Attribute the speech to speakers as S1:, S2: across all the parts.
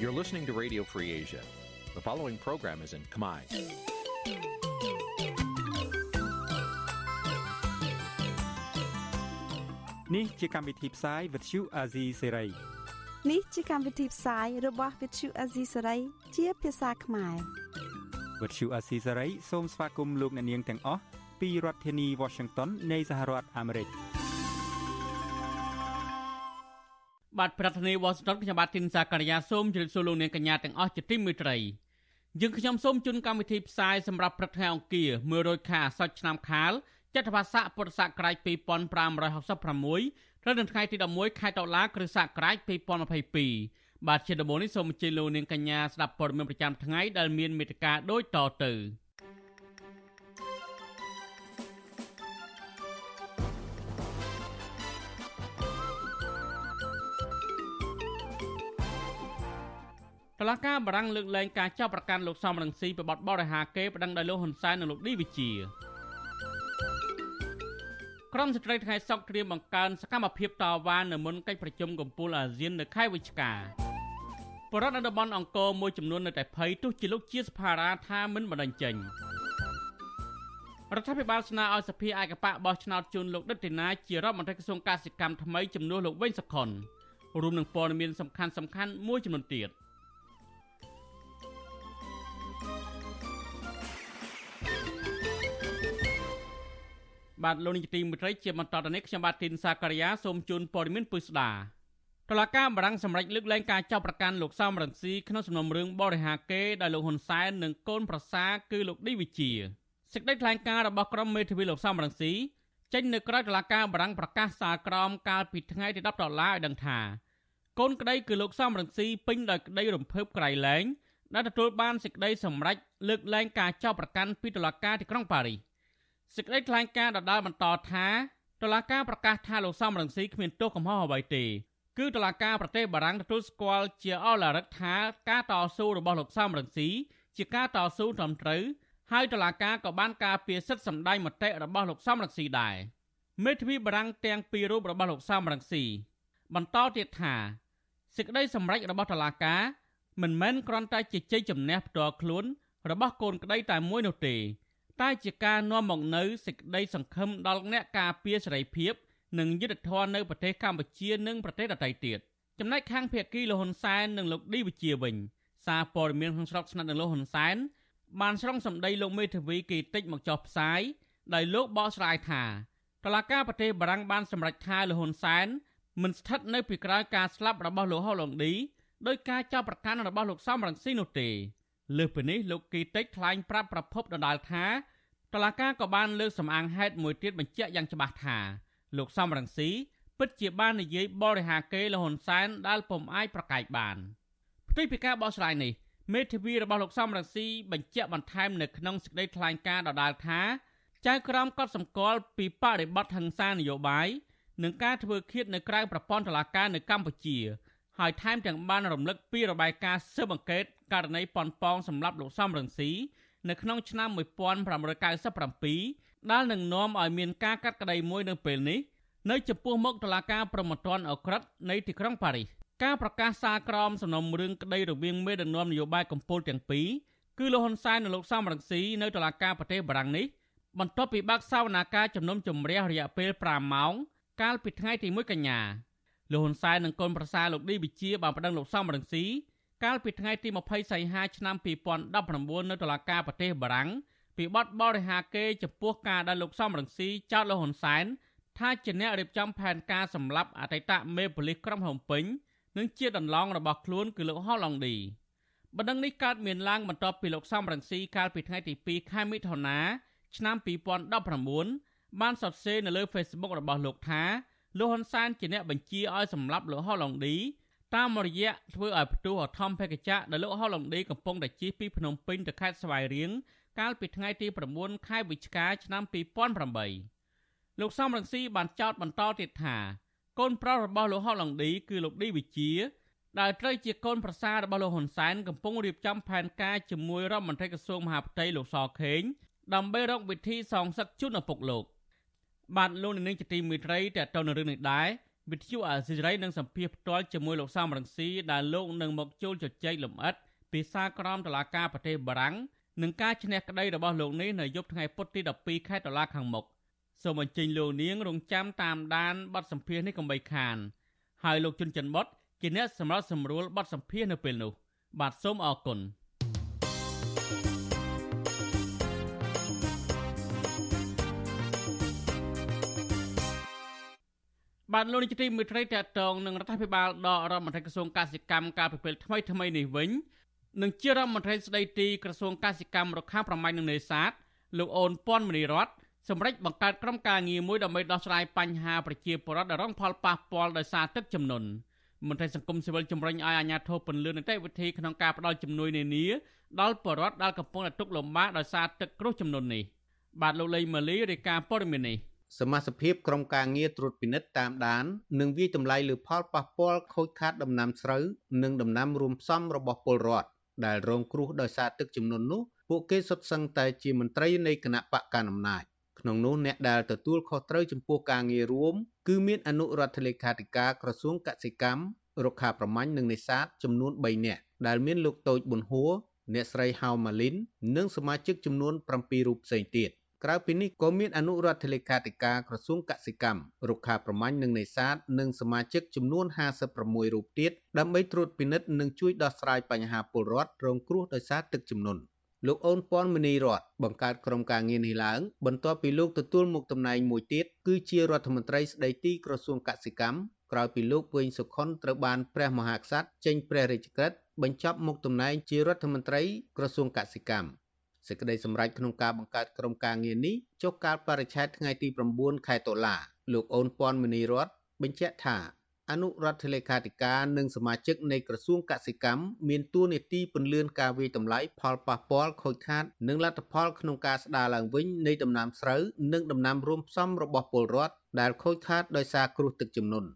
S1: You're listening to Radio Free Asia. The following program is in Khmer.
S2: Nǐ chi càm bi tiệp xáy vệt chiu a zì sê ray
S3: នេះជាកម្មវិធីផ្សាយរបស់ Vithu Azisari ជាភាសាខ្មែរ
S2: វត្តឈូអាស៊ីសេរីសូមស្វាគមន៍លោកអ្នកនាងទាំងអស់ពីរដ្ឋធានី Washington នៃសហរដ្ឋអាមេរិក
S4: បាទប្រធានាធិបតី Washington ខ្ញុំបាទទីនសាករិយាសូមជម្រាបសួរលោកអ្នកកញ្ញាទាំងអស់ជាទីមេត្រីយើងខ្ញុំសូមជូនកម្មវិធីផ្សាយសម្រាប់ព្រឹកថ្ងៃអង្គារ100ខែអាសត់ឆ្នាំខាលចត្វាស័កពុរសករាជ2566ត្រូវនៅថ្ងៃទី11ខែតុលាគ្រិស្តសករាជ2022បាទជាដំបូងនេះសូមអញ្ជើញលោកនាងកញ្ញាស្ដាប់ព័ត៌មានប្រចាំថ្ងៃដែលមានមេត្តាដូចតទៅ តឡាកាបារាំងលើកលែងការចាប់ប្រកាន់លោកសំរងស៊ីពីបទបរិហាកេប្តឹងដោយលោកហ៊ុនសែននិងលោកឌីវិជាក្រមស្ត្រីថ្ងៃសុកត្រៀមបង្កើនសកម្មភាពតវ៉ានៅមុនកិច្ចប្រជុំកំពូលអាស៊ាននៅខែវិច្ឆិកាបរដ្ឋនៅតំបន់អង្គរមួយចំនួននៅតែភ័យទោះជាលោកជាសភារាថាមិនបណ្ដឹងចេញរដ្ឋាភិបាលស្នើឲ្យសភាឯកបៈបោះឆ្នោតជូនលោកដិតទីណាជារដ្ឋមន្ត្រីក្រសួងកសិកម្មថ្មីជំនួសលោកវិញសុខុនរួមនឹងព័ត៌មានសំខាន់សំខាន់មួយចំនួនទៀត។ បាទលោកនាយកទីមេត្រីជាបន្តទៅនេះខ្ញុំបាទទីនសាករិយាសូមជូនព័ត៌មានពុស្ដាតឡាកាបារាំងសម្រេចលើកលែងការចាប់ប្រកាន់លោកសំរងស៊ីក្នុងសំណុំរឿងបរិហាកេដោយលោកហ៊ុនសែននិងកូនប្រសាគឺលោកឌីវិជាសេចក្តីថ្លែងការណ៍របស់ក្រុមមេធាវីលោកសំរងស៊ីចេញនៅក្រៅតឡាកាបារាំងប្រកាសសារក្រមកាលពីថ្ងៃទី10ដុល្លារឲ្យដឹងថាកូនក្តីគឺលោកសំរងស៊ីពេញដោយក្តីរំភើបក្រៃលែងដែលទទួលបានសេចក្តីសម្រេចលើកលែងការចាប់ប្រកាន់ពីតុលាការទីក្រុងប៉ារីស សេចក្តីថ្លែងការណ៍ដដាលបន្តថាតុលាការប្រកាសថាលោកសំរងស៊ីគ្មានទោសកំហុសអ្វីទេគឺតុលាការប្រទេសបារាំងទទួលស្គាល់ជាអឡារឹកថាការតស៊ូរបស់លោកសំរងស៊ីជាការតស៊ូត្រឹមត្រូវហើយតុលាការក៏បានការពារសិទ្ធិសម្ដែងមតិរបស់លោកសំរងស៊ីដែរមេធាវីបារាំងទាំងពីររូបរបស់លោកសំរងស៊ីបន្តទៀតថាសេចក្តីសម្រេចរបស់តុលាការមិនមែនគ្រាន់តែជាជ័យជំនះផ្ទាល់ខ្លួនរបស់កូនក្តីតែមួយនោះទេ តែជាការនាំមកនូវសេចក្តីសង្ឃឹមដល់អ្នកការពារសេរីភាព និងយុត្តិធម៌នៅប្រទេសកម្ពុជានិងប្រទេសដទៃទៀតចំណែកខាងភៀកគីលហ៊ុនសែននិងលោកឌីវិជាវិញ សារព័ត៌មានក្នុងស្រុកស្និទ្ធនឹងលោកហ៊ុនសែនបានស្រង់សម្ដីលោកមេធាវីគីតិចមកចោះផ្សាយដោយលោកបកស្រាយថាតឡាការប្រទេសបារាំងបានសម្រេចថាលោកហ៊ុនសែនមិនស្ថិតនៅពីក្រោយការស្លាប់របស់លោកហុលឡុងឌីដោយការចាប់ប្រកាន់របស់លោកសំរងស៊ីនោះទេ លើសពីនេះលោកគីតិចថ្លែងប្រាប់ប្រភពដដាលថាតឡាកាក៏បានលើកសំអាងហេតុមួយទៀតបញ្ជាក់យ៉ាងច្បាស់ថាលោកសំរងស៊ីពិតជាបាននិយាយបរិហាកេលហ៊ុនសែនដែលពុំអាចប្រកែកបានផ្ទុយពីការបោះឆ្នោតនេះមេធាវីរបស់លោកសំរងស៊ីបញ្ជាក់បន្ថែមនៅក្នុងសេចក្តីថ្លែងការណ៍ដដាលថាចៅក្រមកត់សម្គាល់ពីបរិបទហិង្សានយោបាយនិងការធ្វើឃាតនៅក្រៅប្រព័ន្ធតុលាការនៅកម្ពុជា ហើយថែមទាំងបានរំលឹកពីរបាយការណ៍ស៊ើបអង្កេត ករណីប៉ុនប៉ងសម្រាប់លោកសំរងស៊ីនៅក្នុងឆ្នាំ1597ដែលនឹងនាំឲ្យមានការកាត់ក្តីមួយនៅពេលនេះនៅចំពោះមុខតុលាការប្រំពន្ធអក្រិតនៃទីក្រុងប៉ារីសការប្រកាសសារក្រមសំណុំរឿងក្តីរវាងមេដឹកនាំនយោបាយកម្ពុជាទាំងពីរគឺលោកហ៊ុនសែននិងលោកសំរងស៊ីនៅតុលាការប្រទេសបារាំងនេះបន្ទាប់ពីបើកសវនាការជំនុំជម្រះរយៈពេល5ម៉ោងកាលពីថ្ងៃទី1កញ្ញាលោកហ៊ុនសែននិងកូនប្រសារលោកឌីវិជាបានប្តឹងលោកសំរងស៊ី កាលពីថ្ងៃទី20សីហាឆ្នាំ2019នៅតុលាការប្រទេសបារាំងពីបទបរិហាកេចំពោះការដែលលោកសំរងស៊ីចោទលោកហ៊ុនសែនថាជាអ្នករៀបចំផែនការសម្លាប់អតីតមេប៉ូលីសក្រុងភ្នំពេញនិងជាដន្លងរបស់ខ្លួនគឺលោកហុលឡុងឌីបណ្ដឹងនេះកើតមានឡើងបន្ទាប់ពីលោកសំរងស៊ីកាលពីថ្ងៃទី2ខែមិថុនាឆ្នាំ2019បានសរសេរនៅលើ Facebook របស់លោកថាលោកហ៊ុនសែនជាអ្នកបញ្ជាឲ្យសម្លាប់លោកហុលឡុងឌី តាមរយៈធ្វើឲ្យផ្ទុះអធម្មភេកចៈដែលលោកហុលឡុងឌីកំពុងតែជិះពីភ្នំពេញទៅខេត្តស្វាយរៀងកាលពីថ្ងៃទី9ខែវិច្ឆិកាឆ្នាំ2008លោកសំរងស៊ីបានចោទបន្តទៀតថាកូនប្រុសរបស់លោកហុលឡុងឌីគឺលោកឌីវិជាដែលត្រូវជាកូនប្រសាររបស់លោកហ៊ុនសែនកំពុងរៀបចំផែនការជាមួយរដ្ឋមន្ត្រីក្រសួងមហាផ្ទៃលោកសខេងដើម្បីរកវិធីសងសឹកជូនឪពុកលោកបាទលោកនាងជាទីមេត្រីតើតើនៅរឿងនេះដែរ វិទ្យុអាស៊ីសេរីនឹងសម្ភាសផ្ទាល់ជាមួយលោកសំរងស៊ីដែលលោកនឹងមកចូលជជែកលម្អិតពីសារក្រមតុលាការប្រទេសបារាំងនិងការឈ្នះក្តីរបស់លោកនេះនៅយប់ថ្ងៃពុធទី12ខែតុលាខាងមុខសូមអញ្ជើញលោកនាងរងចាំតាមដានបទសម្ភាសនេះកុំបីខាន ហើយលោកជុនច័ន្ទបុតជាអ្នកសម្របសម្រួលបទសម្ភាសនៅពេលនោះ បាទសូមអរគុណ បាទលោកនាយកទីមេត្រីតតងនឹងរដ្ឋាភិបាលដករដ្ឋមន្ត្រីក្រសួងកសិកម្មកាលពីពេលថ្មីថ្មីនេះវិញនឹងជារដ្ឋមន្ត្រីស្ដីទីក្រសួងកសិកម្មរុក្ខាប្រមាញ់និងនេសាទលោកអូនពាន់មនីរតសម្រាប់បង្កើតក្រុមការងារមួយដើម្បីដោះស្រាយបញ្ហាប្រជាពលរដ្ឋដែលរងផលប៉ះពាល់ដោយសារទឹកជំនន់មន្ត្រីសង្គមស៊ីវិលជំរុញឲ្យអាជ្ញាធរពន្លឿននីតិវិធីក្នុងការផ្តល់ជំនួយនានាដល់ប្រជាពលរដ្ឋដែលកំពុងតែទុក្ខលំបាកដោយសារទឹកគ្រោះជំនន់នេះបាទលោកលេងម៉ាលីរាយការណ៍ព័ត៌មាននេះ
S5: សមាជិកក្រុមការងារត្រួតពិនិត្យតាមដាន និងវិយតម្លៃលើផលប៉ះពាល់ខូចខាតដំណាំស្រូវនិងដំណាំរួមផ្សំរបស់ពលរដ្ឋដែលរងគ្រោះដោយសារទឹកជំនន់នោះពួកគេសុទ្ធសឹងតែជាមន្ត្រីនៃគណៈបកកណ្ដាលអំណាចក្នុងនោះអ្នកដែលទទួលខុសត្រូវចំពោះការងាររួមគឺមានអនុរដ្ឋលេខាធិការក្រសួងកសិកម្មរុក្ខាប្រមាញ់និងនេសាទចំនួន3នាក់ដែលមានលោកតូចប៊ុនហួរអ្នកស្រីហៅម៉ាលីន និងសមាជិកចំនួន7រូបផ្សេងទៀត ក្រៅពីនេះក៏មានអនុរដ្ឋលេខាធិការក្រសួងកសិកម្មរុក្ខាប្រមាញ់និងនេសាទនិងសមាជិកចំនួន56រូបទៀតដើម្បីត្រួតពិនិត្យនិងជួយដោះស្រាយបញ្ហាពលរដ្ឋរងគ្រោះដោយសារទឹកជំនន់លោកអូនពាន់មនីរតបង្កើតក្រុមការងារនេះឡើងបន្ទាប់ពីលោកទទួលមុខតំណែងមួយទៀតគឺជារដ្ឋមន្ត្រីស្ដីទីក្រសួងកសិកម្មក្រោយពីលោកវែងសុខុនត្រូវបានព្រះមហាក្សត្រចេញព្រះរាជក្រឹត្យបញ្ចប់មុខតំណែងជារដ្ឋមន្ត្រីក្រសួងកសិកម្ម សេចក្តីសម្រេចក្នុងការបង្កើតក្រុមការងារនេះចុះកាលបរិច្ឆេទថ្ងៃទី9ខែតុលាលោកអូនពាន់មនីរតបញ្ជាក់ថាអនុរដ្ឋលេខាធិការនិងសមាជិកនៃក្រសួងកសិកម្មមានតួនាទីពន្លឿនការវិយតម្លៃផលប៉ះពាល់ខូចខាត និងលទ្ធផលក្នុងការស្ដារឡើងវិញនៃដំណាំស្រូវនិងដំណាំរួមផ្សំរបស់ពលរដ្ឋដែលខូចខាតដោយសារគ្រោះទឹកជំនន់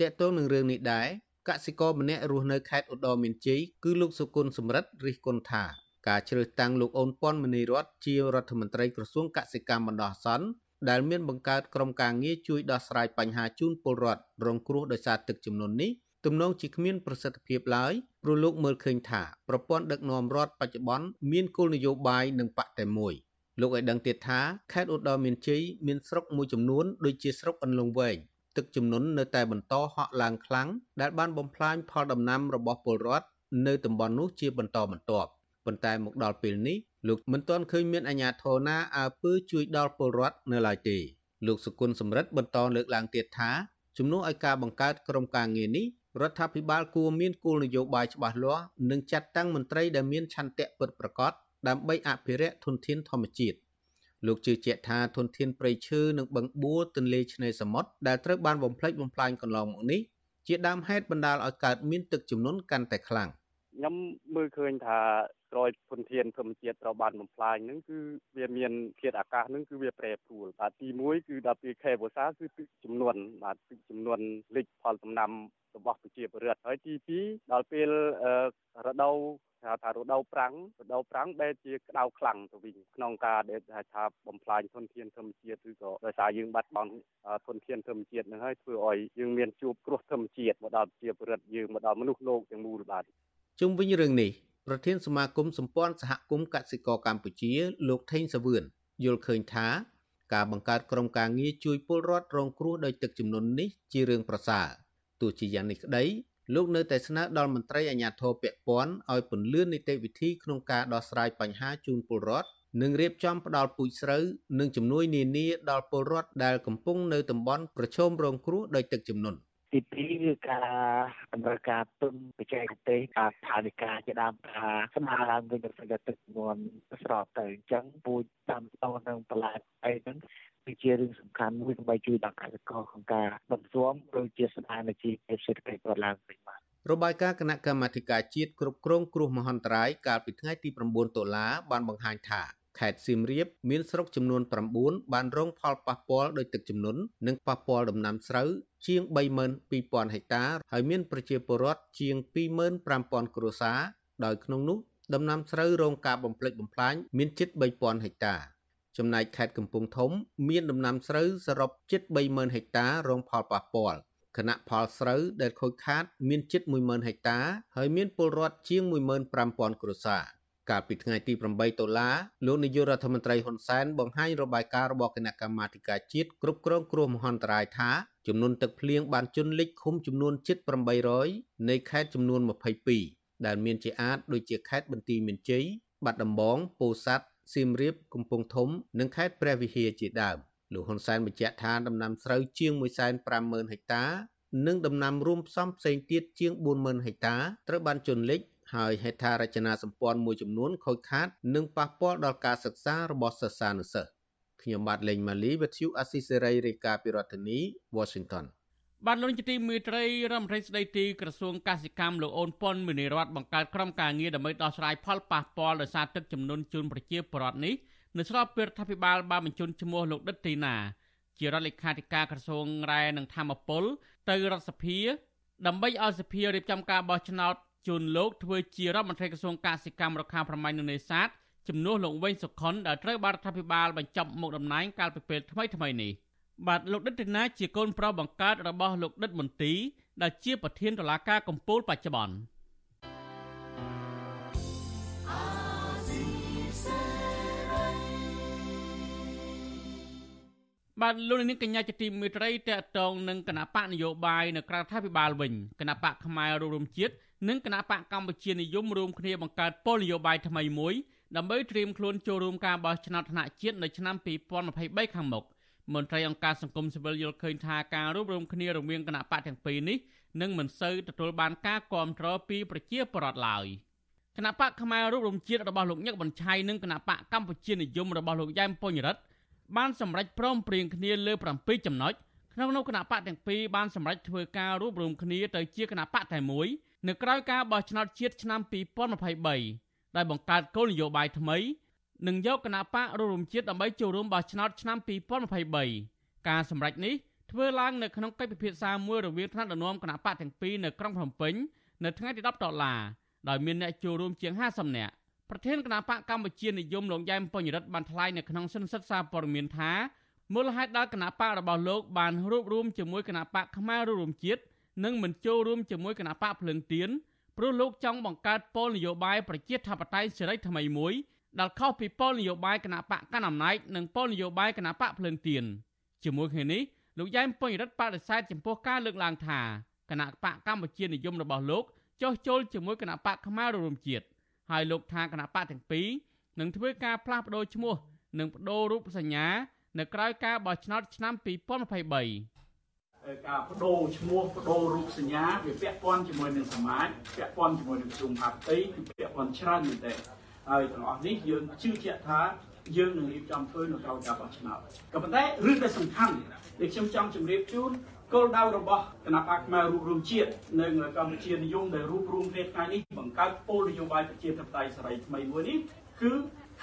S5: ទាក់ទងនឹងរឿងនេះដែរកសិករម្នាក់រស់នៅខេត្តឧត្តរមានជ័យគឺលោកសុគន្ធសំរិទ្ធរិះគន់ថា ការជ្រើសតាំងលោកអូនពាន់មនីរតជារដ្ឋមន្ត្រីក្រសួងកសិកម្មបណ្ដោះអាសន្នដែលមានបង្កើតក្រុមការងារជួយដោះស្រាយបញ្ហាជូនពលរដ្ឋរងគ្រោះដោយសារទឹកជំនន់នេះទំនងជាគ្មានប្រសិទ្ធភាពឡើយព្រោះលោកមើលឃើញថាប្រព័ន្ធដឹកនាំរដ្ឋបច្ចុប្បន្នមានគោលនយោបាយនិងបកតែមួយលោកឲ្យដឹងទៀតថាខេត្តឧត្តរមានជ័យមានស្រុកមួយចំនួនដូចជាស្រុកអន្លង់វែងទឹកជំនន់នៅតែបន្តហក់ឡើងខ្លាំងដែលបានបំផ្លាញផលដំណាំរបស់ពលរដ្ឋនៅតំបន់នោះជាបន្តបន្ទាប់ ប៉ុន្តែមកដល់ពេលនេះលោកមិនទាន់ឃើញមានអាជ្ញាធរណាអើពើជួយដល់ពលរដ្ឋនៅឡើយទេលោកសុគន្ធសំរិទ្ធបន្តលើកឡើងទៀតថាជំនួសឲ្យការបង្កើតក្រុមការងារនេះរដ្ឋាភិបាលគួរមានគោលនយោបាយច្បាស់លាស់និងចាត់តាំងមន្ត្រីដែលមានឆន្ទៈពិតប្រាកដដើម្បីអភិរក្សធនធានធម្មជាតិលោកជឿជាក់ថាធនធានព្រៃឈើនិងបឹងបួរទន្លេឆ្នេរសមុទ្រដែលត្រូវបានបំផ្លិចបំផ្លាញកន្លងមកនេះជាដើមហេតុបណ្ដាលឲ្យកើតមានទឹកជំនន់កាន់តែខ្លាំង
S6: ខ្ញុំមើលឃើញថា ក្រោយធនធានធម្មជាតិត្រូវបានបំផ្លាញហ្នឹងគឺវាមានធាតុអាកាសហ្នឹងគឺវាប្រែប្រួលបាទទី1គឺដល់ពេលខែវស្សាគឺទឹកចំនួនបាទទឹកចំនួនលិចផលដំណាំរបស់ប្រជាពលរដ្ឋហើយទី2ដល់ពេលរដូវហៅថារដូវប្រាំងរដូវប្រាំងបែរជាក្តៅខ្លាំងទៅវិញក្នុងការដែលថាបំផ្លាញធនធានធម្មជាតិឬក៏ដោយសារយើងបាត់បង់ធនធានធម្មជាតិនឹងហើយធ្វើឲ្យយើងមានជួបគ្រោះធម្មជាតិមកដល់ប្រជាពលរដ្ឋយើងមកដល់មនុស្សលោកទាំងមូលបាទ
S5: ជុំវិញរឿងនេះ ប្រធានសមាគមសម្ព័ន្ធសហគមន៍កសិករកម្ពុជា លោកថេងសាវឿនយល់ឃើញថាការបង្កើតក្រុមការងារជួយពលរដ្ឋរងគ្រោះដោយទឹកជំនន់នេះជារឿងប្រសើរទោះជាយ៉ាងនេះក្តីលោកនៅតែស្នើដល់មន្ត្រីអាជ្ញាធរពាក់ព័ន្ធឲ្យពន្លឿននីតិវិធីក្នុងការដោះស្រាយបញ្ហាជូនពលរដ្ឋនិងរៀបចំផ្ដល់ពូជស្រូវនិងជំនួយនានាដល់ពលរដ្ឋដែលកំពុងនៅតំបន់ប្រឈមរងគ្រោះដោយទឹកជំនន់
S7: ទី2គឺការតម្រូវការទុនបច្ចេកទេសការថាវិការជាដើមថាស្មារតីវិញទៅទឹកទឹកនួនស្របទៅអញ្ចឹងពូជតាមតោនឹងបន្លែអីហ្នឹងគឺជារឿងសំខាន់មួយដើម្បីជួយដល់កសិករក្នុងការបន្ស៊ាំឬជាស្ថានភាពសេដ្ឋកិច្ចគាត់ឡើងវិញបាទ
S5: របាយការណ៍គណៈកម្មាធិការជាតិគ្រប់គ្រងគ្រោះមហន្តរាយកាលពីថ្ងៃទី9តុលាបានបង្ហាញថា ខេត្តសៀមរាបមានស្រុកចំនួន9បានរងផលប៉ះពាល់ដោយទឹកជំនន់និងប៉ះពាល់ដំណាំស្រូវជាង32,000ហិកតាហើយមានប្រជាពលរដ្ឋជាង25,000គ្រួសារដោយក្នុងនោះដំណាំស្រូវរងការបំផ្លិចបំផ្លាញមានជិត3,000ហិកតាចំណែកខេត្តកំពង់ធំ មានដំណាំស្រូវសរុបជិត30,000ហិកតារងផលប៉ះពាល់គណៈផលស្រូវដែលខូចខាត មានជិត10000ហិកតា ហើយមានពលរដ្ឋជាង15000គ្រួសារ កាលពីថ្ងៃទី8តុលាលោកនាយករដ្ឋមន្ត្រីហ៊ុនសែនបង្ហាញរបាយការណ៍របស់គណៈកម្មាធិការជាតិគ្រប់គ្រងគ្រោះមហន្តរាយថាចំនួនទឹកភ្លៀងបានជន់លិចឃុំចំនួនជិត800នៃខេត្តចំនួន22ដែលមានជាអាចដូចជាខេត្តបន្ទាយមានជ័យបាត់ដំបងពោធិ៍សាត់សៀមរាបកំពង់ធំ និងខេត្តព្រះវិហារជាដើមលោកហ៊ុនសែនបញ្ជាក់ថាដំណាំស្រូវជាង150,000ហិកតា និងដំណាំរួមផ្សំផ្សេងទៀតជាង40,000ហិកតាត្រូវបានជន់លិច ហើយហេដ្ឋារចនាសម្ព័ន្ធមួយចំនួនខូចខាតនិងប៉ះពាល់ដល់ការសិក្សារបស់សិស្សានុសិស្សខ្ញុំបាទលេងម៉ាលីវិទ្យុអស៊ីសេរីរាយការណ៍ពីរដ្ឋធានី Washington
S4: បាទលោកជាទីមេត្រីរដ្ឋមន្ត្រីស្ដីទីក្រសួងកសិកម្មលោកអូនប៉ុនមនីរតបង្កើតក្រុមការងារដើម្បីដោះស្រាយផលប៉ះពាល់ដោយសារទឹកចំនួនជូនប្រជាពលរដ្ឋនេះនៅស្របពេលរដ្ឋាភិបាលបានបញ្ជូនឈ្មោះលោកដិតទីណាជារដ្ឋលេខាធិការក្រសួងរ៉ែនិងធម្មពលទៅរដ្ឋសភាដើម្បីឲ្យសភារៀបចំការបោះឆ្នោត ជូនលោកធ្វើជារដ្ឋមន្ត្រីក្រសួងកសិកម្មរុក្ខាប្រមាញ់និងនេសាទជំនួសលោកវិញសុខុនដែលត្រូវបានរដ្ឋាភិបាលបញ្ចប់មុខតំណែងកាលពីពេលថ្មីថ្មីនេះបាទលោកដិតទីណាជាកូនប្រុសបង្កើតរបស់លោកដិតមន្ទីដែលជាប្រធានតុលាការកំពូលបច្ចុប្បន្នបាទលោកនាងកញ្ញាជាទីមេត្រីតកតងនឹងគណៈបកនយោបាយនៅក្រៅរដ្ឋាភិបាលវិញគណៈបកផ្នែករួមជាតិ និងគណៈបកកម្ពុជានិយមរួមគ្នាបង្កើតពលនយោបាយថ្មីមួយដើម្បីត្រៀមខ្លួនចូលរួមការបោះឆ្នោតថ្នាក់ជាតិនៅឆ្នាំ2023ខាងមុខមន្ត្រីអង្គការសង្គមស៊ីវិលយល់ឃើញថាការរួមរំគ្នារវាងគណៈបកទាំងពីរនេះនឹងមិនសូវទទួលបានការគ្រប់គ្រងពីប្រជាពលរដ្ឋឡើយគណៈបកខ្មែររួមរំជាតិរបស់លោកញឹកបញ្ឆៃនិងគណៈបកកម្ពុជានិយមរបស់លោកយ៉ែមពញរិទ្ធបានសម្រេចព្រមព្រៀងគ្នាលើ7ចំណុចក្នុងនោះគណៈបកទាំងពីរបានសម្រេចធ្វើការរួមរំគ្នាទៅជាគណៈបកតែមួយ។ នៅក្រៅការបោះឆ្នោតជាតិឆ្នាំ2023ដែលបង្កើតគោលនយោបាយថ្មីនិងយកគណៈបករួមជាតិដើម្បីចូលរួមបោះឆ្នោតឆ្នាំ2023ការសម្រេចនេះធ្វើឡើងនៅក្នុងកិច្ចពិភាក្សាមួយរវាងថ្នាក់ដឹកនាំគណៈបកទាំងពីរនៅក្រុងភ្នំពេញនៅថ្ងៃទី10ដុល្លារដោយមានអ្នកចូលរួមជាង50នាក់ប្រធានគណៈបកកម្ពុជានិយមលោកយ៉ែមពេញរិទ្ធបានថ្លែងនៅក្នុងសិនសិទ្ធសារព័ត៌មានថាមូលហេតុដែលគណៈបករបស់លោកបានរួបរวมជាមួយគណៈបកខ្មែររួមជាតិ និងមិនចូលរួមជាមួយគណៈបកភ្លឹងទៀនព្រោះលោកចង់បង្កើតពលនយោបាយប្រជាធិបតេយ្យសេរីថ្មីមួយដែលខុសពីពលនយោបាយគណៈបកកណ្ដាលអំណាចនិងពលនយោបាយគណៈបកភ្លឹងទៀនជាមួយគ្នានេះលោកយ៉ែមពេញរិទ្ធបដិសេធចំពោះការលើកឡើងថាគណៈបកកម្ពុជានិយមរបស់លោកចោះចូលជាមួយគណៈបកខ្មែររួមជាតិហើយលោកថាគណៈបកទាំងពីរនឹងធ្វើការផ្លាស់ប្ដូរឈ្មោះនិងបដូររូបសញ្ញានៅក្រៅការបោះឆ្នោតឆ្នាំ2023
S8: ការបដូរឈ្មោះបដូររូបសញ្ញាវាពាក់ព័ន្ធជាមួយនឹងសមាជពាក់ព័ន្ធជាមួយនឹងជុំហាប់ទីគឺពាក់ព័ន្ធច្រើនមែនទេហើយទាំងអស់នេះយើងជឿជាក់ថាយើងនឹងរៀបចំធ្វើនៅក្រោយការបោះឆ្នោតក៏ប៉ុន្តែរឿងដែលសំខាន់ដែលខ្ញុំចង់ជម្រាបជូនគោលដៅរបស់គណៈបកផ្នែករួមរួមជាតិនៅកម្ពុជានិយមដែលរួមរួមគ្នាថ្ងៃនេះបង្កើតគោលនយោបាយប្រជាធិបតេយ្យសេរីថ្មីមួយនេះគឺ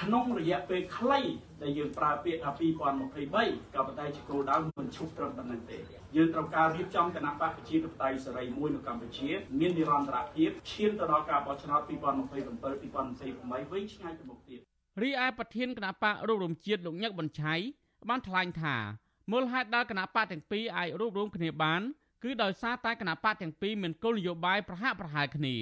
S8: ក្នុងរយៈពេលខ្លីដែលយើងប្រើពាក្យថា2023ក៏ប៉ុន្តែជាគោលដៅមិនឈប់ត្រឹមប៉ុណ្្នឹងទេ យើងត្រូវការរៀបចំគណៈបកប្រជាធិបតេយ្យសេរីមួយនៅកម្ពុជា មាននិរន្តរភាពឈានទៅដល់ការបោះឆ្នោត2027 2028វិញឆ្ងាយទៅមុខទៀត
S4: រីឯប្រធានគណៈបករួមរំជាតិលោកញឹកបញ្ឆៃបានថ្លែងថាមូលហេតុដែលគណៈបកទាំងពីរអាចរួបរวมគ្នាបានគឺដោយសារតែគណៈបកទាំងពីរមានគោលនយោបាយប្រហាក់ប្រហែលគ្នា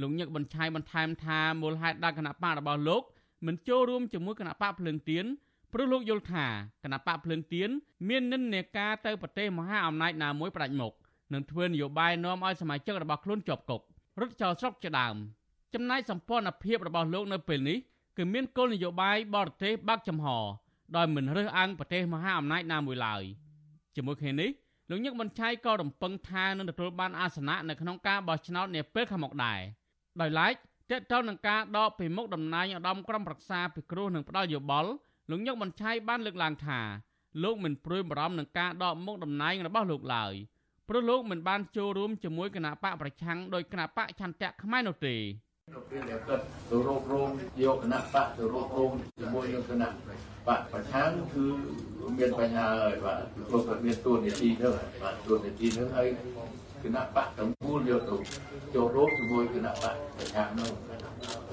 S4: លោកញឹកបញ្ឆៃបន្ថែមថាមូលហេតុដែលគណៈបករបស់លោកមិនចូលរួមជាមួយគណៈបកភ្លើងទៀន ព្រោះលោកយល់ថាគណៈបកភ្លើងទៀនមាននិន្នាការទៅប្រទេសមហាអំណាចណាមួយផ្ដាច់មុខនឹងធ្វើនយោបាយនាំឲ្យសមាជិករបស់ខ្លួនជាប់គុករត់ចោលស្រុកជាដើមចំណែកសម្ព័ន្ធភាពរបស់លោកនៅពេលនេះគឺមានគោលនយោបាយបរទេសបើកចំហដោយមិនរើសអើងប្រទេសមហាអំណាចណាមួយឡើយជាមួយគ្នានេះលោកញឹកមិនឆៃក៏រំពឹងថានឹងទទួលបានអាសនៈនៅក្នុងការបោះឆ្នោតនាពេលខាងមុខដែរដោយឡែកតើតើនឹងការដកពីមុខតំណែងឧត្តមក្រុមប្រឹក្សាពិគ្រោះនឹងផ្ដាល់យោបល់ លោកញឹកមិនឆៃបានលើកឡើងថាលោកមិនព្រួយបារម្ភនឹងការដកមុខតំណែងរបស់លោកឡើយព្រោះលោកមិនបានចូលរួមជាមួយគណៈបកប្រឆាំងដោយគណៈបកឆន្ទៈខ្មែរនោះទេ
S9: នៅពេលដែលគាត់ទៅរករងយកគណៈបកទៅរករងជាមួយនឹងគណៈបកប្រឆាំងគឺមានបញ្ហាហើយបាទព្រោះគាត់មានទួនាទីទៅបាទទួនាទីនឹងហើយគណៈបកទាំងមូលយកទៅចូលរួមជាមួយគណៈបកប្រឆាំងនោះ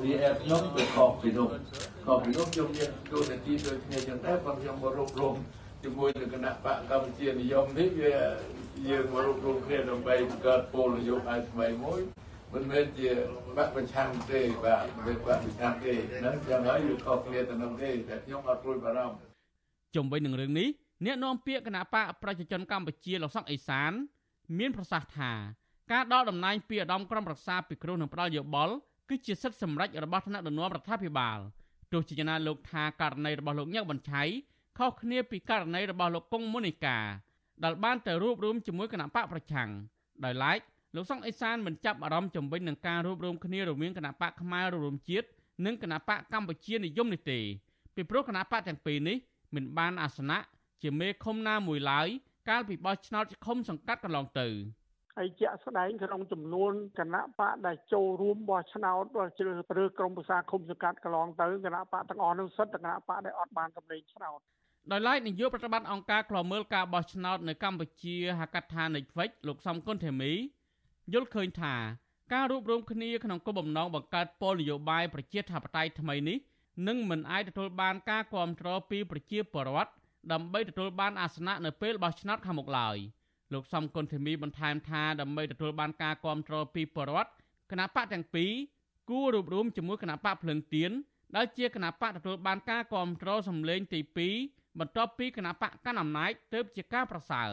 S9: រីឯខ្ញុំទៅខកពីនោះខ កពីនោះខ្ញុំមានទួនាទីដូចគ្នាចឹងដែរគាត់ខ្ញុំមករករងជាមួយនឹងគណៈបកកម្ពុជានិយមនេះវាយើងមករួបរวมគ្នាដើម្បីបង្កើតពលនយោបាយថ្មីមួយមិនមែនជាបកប្រឆាំងទេបាទមិនបកប្រឆាំងទេហ្នឹងយ៉ាងហើយវាខុសគ្នាទៅនឹងទេតែខ្ញុំអត់ព្រួយបារម្ភ
S4: ជុំវិញនឹងរឿងនេះអ្នកនាំពាក្យគណៈបកប្រជាជនកម្ពុជាលោកសុកអេសាន មានប្រសាសន៍ថាការដកតំណែងពីឧត្តមក្រុមប្រឹក្សាពិគ្រោះនឹងផ្ដាល់យោបល់គឺជាសិទ្ធិសម្រេចរបស់ថ្នាក់ដឹកនាំរដ្ឋាភិបាល ទោះជាយ៉ាងណាលោកថាករណីរបស់លោកញឹកបញ្ឆៃខុសគ្នាពីករណីរបស់លោកកុងមុនីកាដែលបានទៅរួបរวมជាមួយគណៈបកប្រឆាំងដោយឡែកលោកសុងអេសានមិនចាប់អារម្មណ៍ជំវិញនឹងការរួបរวมគ្នារវាងគណៈបកខ្មែររួមជាតិនិងគណៈបកកម្ពុជានិយមនេះទេពីព្រោះគណៈបកទាំងពីរនេះមិនបានអាសនៈជាមេឃុំណាមួយឡើយកាលពីបោះឆ្នោតឃុំសង្កាត់កន្លងទៅ
S10: ហើយជាក់ស្ដែងក្នុងចំនួនគណៈបកដែលចូលរួមបោះឆ្នោតជ្រើសរើសក្រុមប្រឹក្សាឃុំសង្កាត់កន្លងទៅគណៈបកទាំងអស់នោះសិតគណៈបកដែលអត់បានកម្លេងឆ្នោត
S4: ដោយឡែកនាយកប្រតិបត្តិអង្គការឃ្លាំមើលការបោះឆ្នោតនៅកម្ពុជាហៅកាត់ថា Netflix លោកសំគុណធីមីយល់ឃើញថាការរួបរวมគ្នាក្នុងគោលបំណងបង្កើតពលនយោបាយប្រជាធិបតេយ្យថ្មីនេះនឹងមិនអាចទទួលបានការគ្រប់គ្រងពីប្រជាពលរដ្ឋដើម្បីទទួលបានអាសនៈនៅពេលបោះឆ្នោតខាងមុខឡើយ លោកសំគុណធីមីបន្ថែមថាដើម្បីទទួលបានការគ្រប់គ្រងពីពលរដ្ឋគណៈបកទាំងពីរគួររួបរวมជាមួយគណៈបកភ្លឹងទៀនដែលជាគណៈបកទទួលបានការគ្រប់គ្រងសម្លេងទី2បន្ទាប់ពីគណៈបកកាន់អំណាចទើបជាការប្រសើរ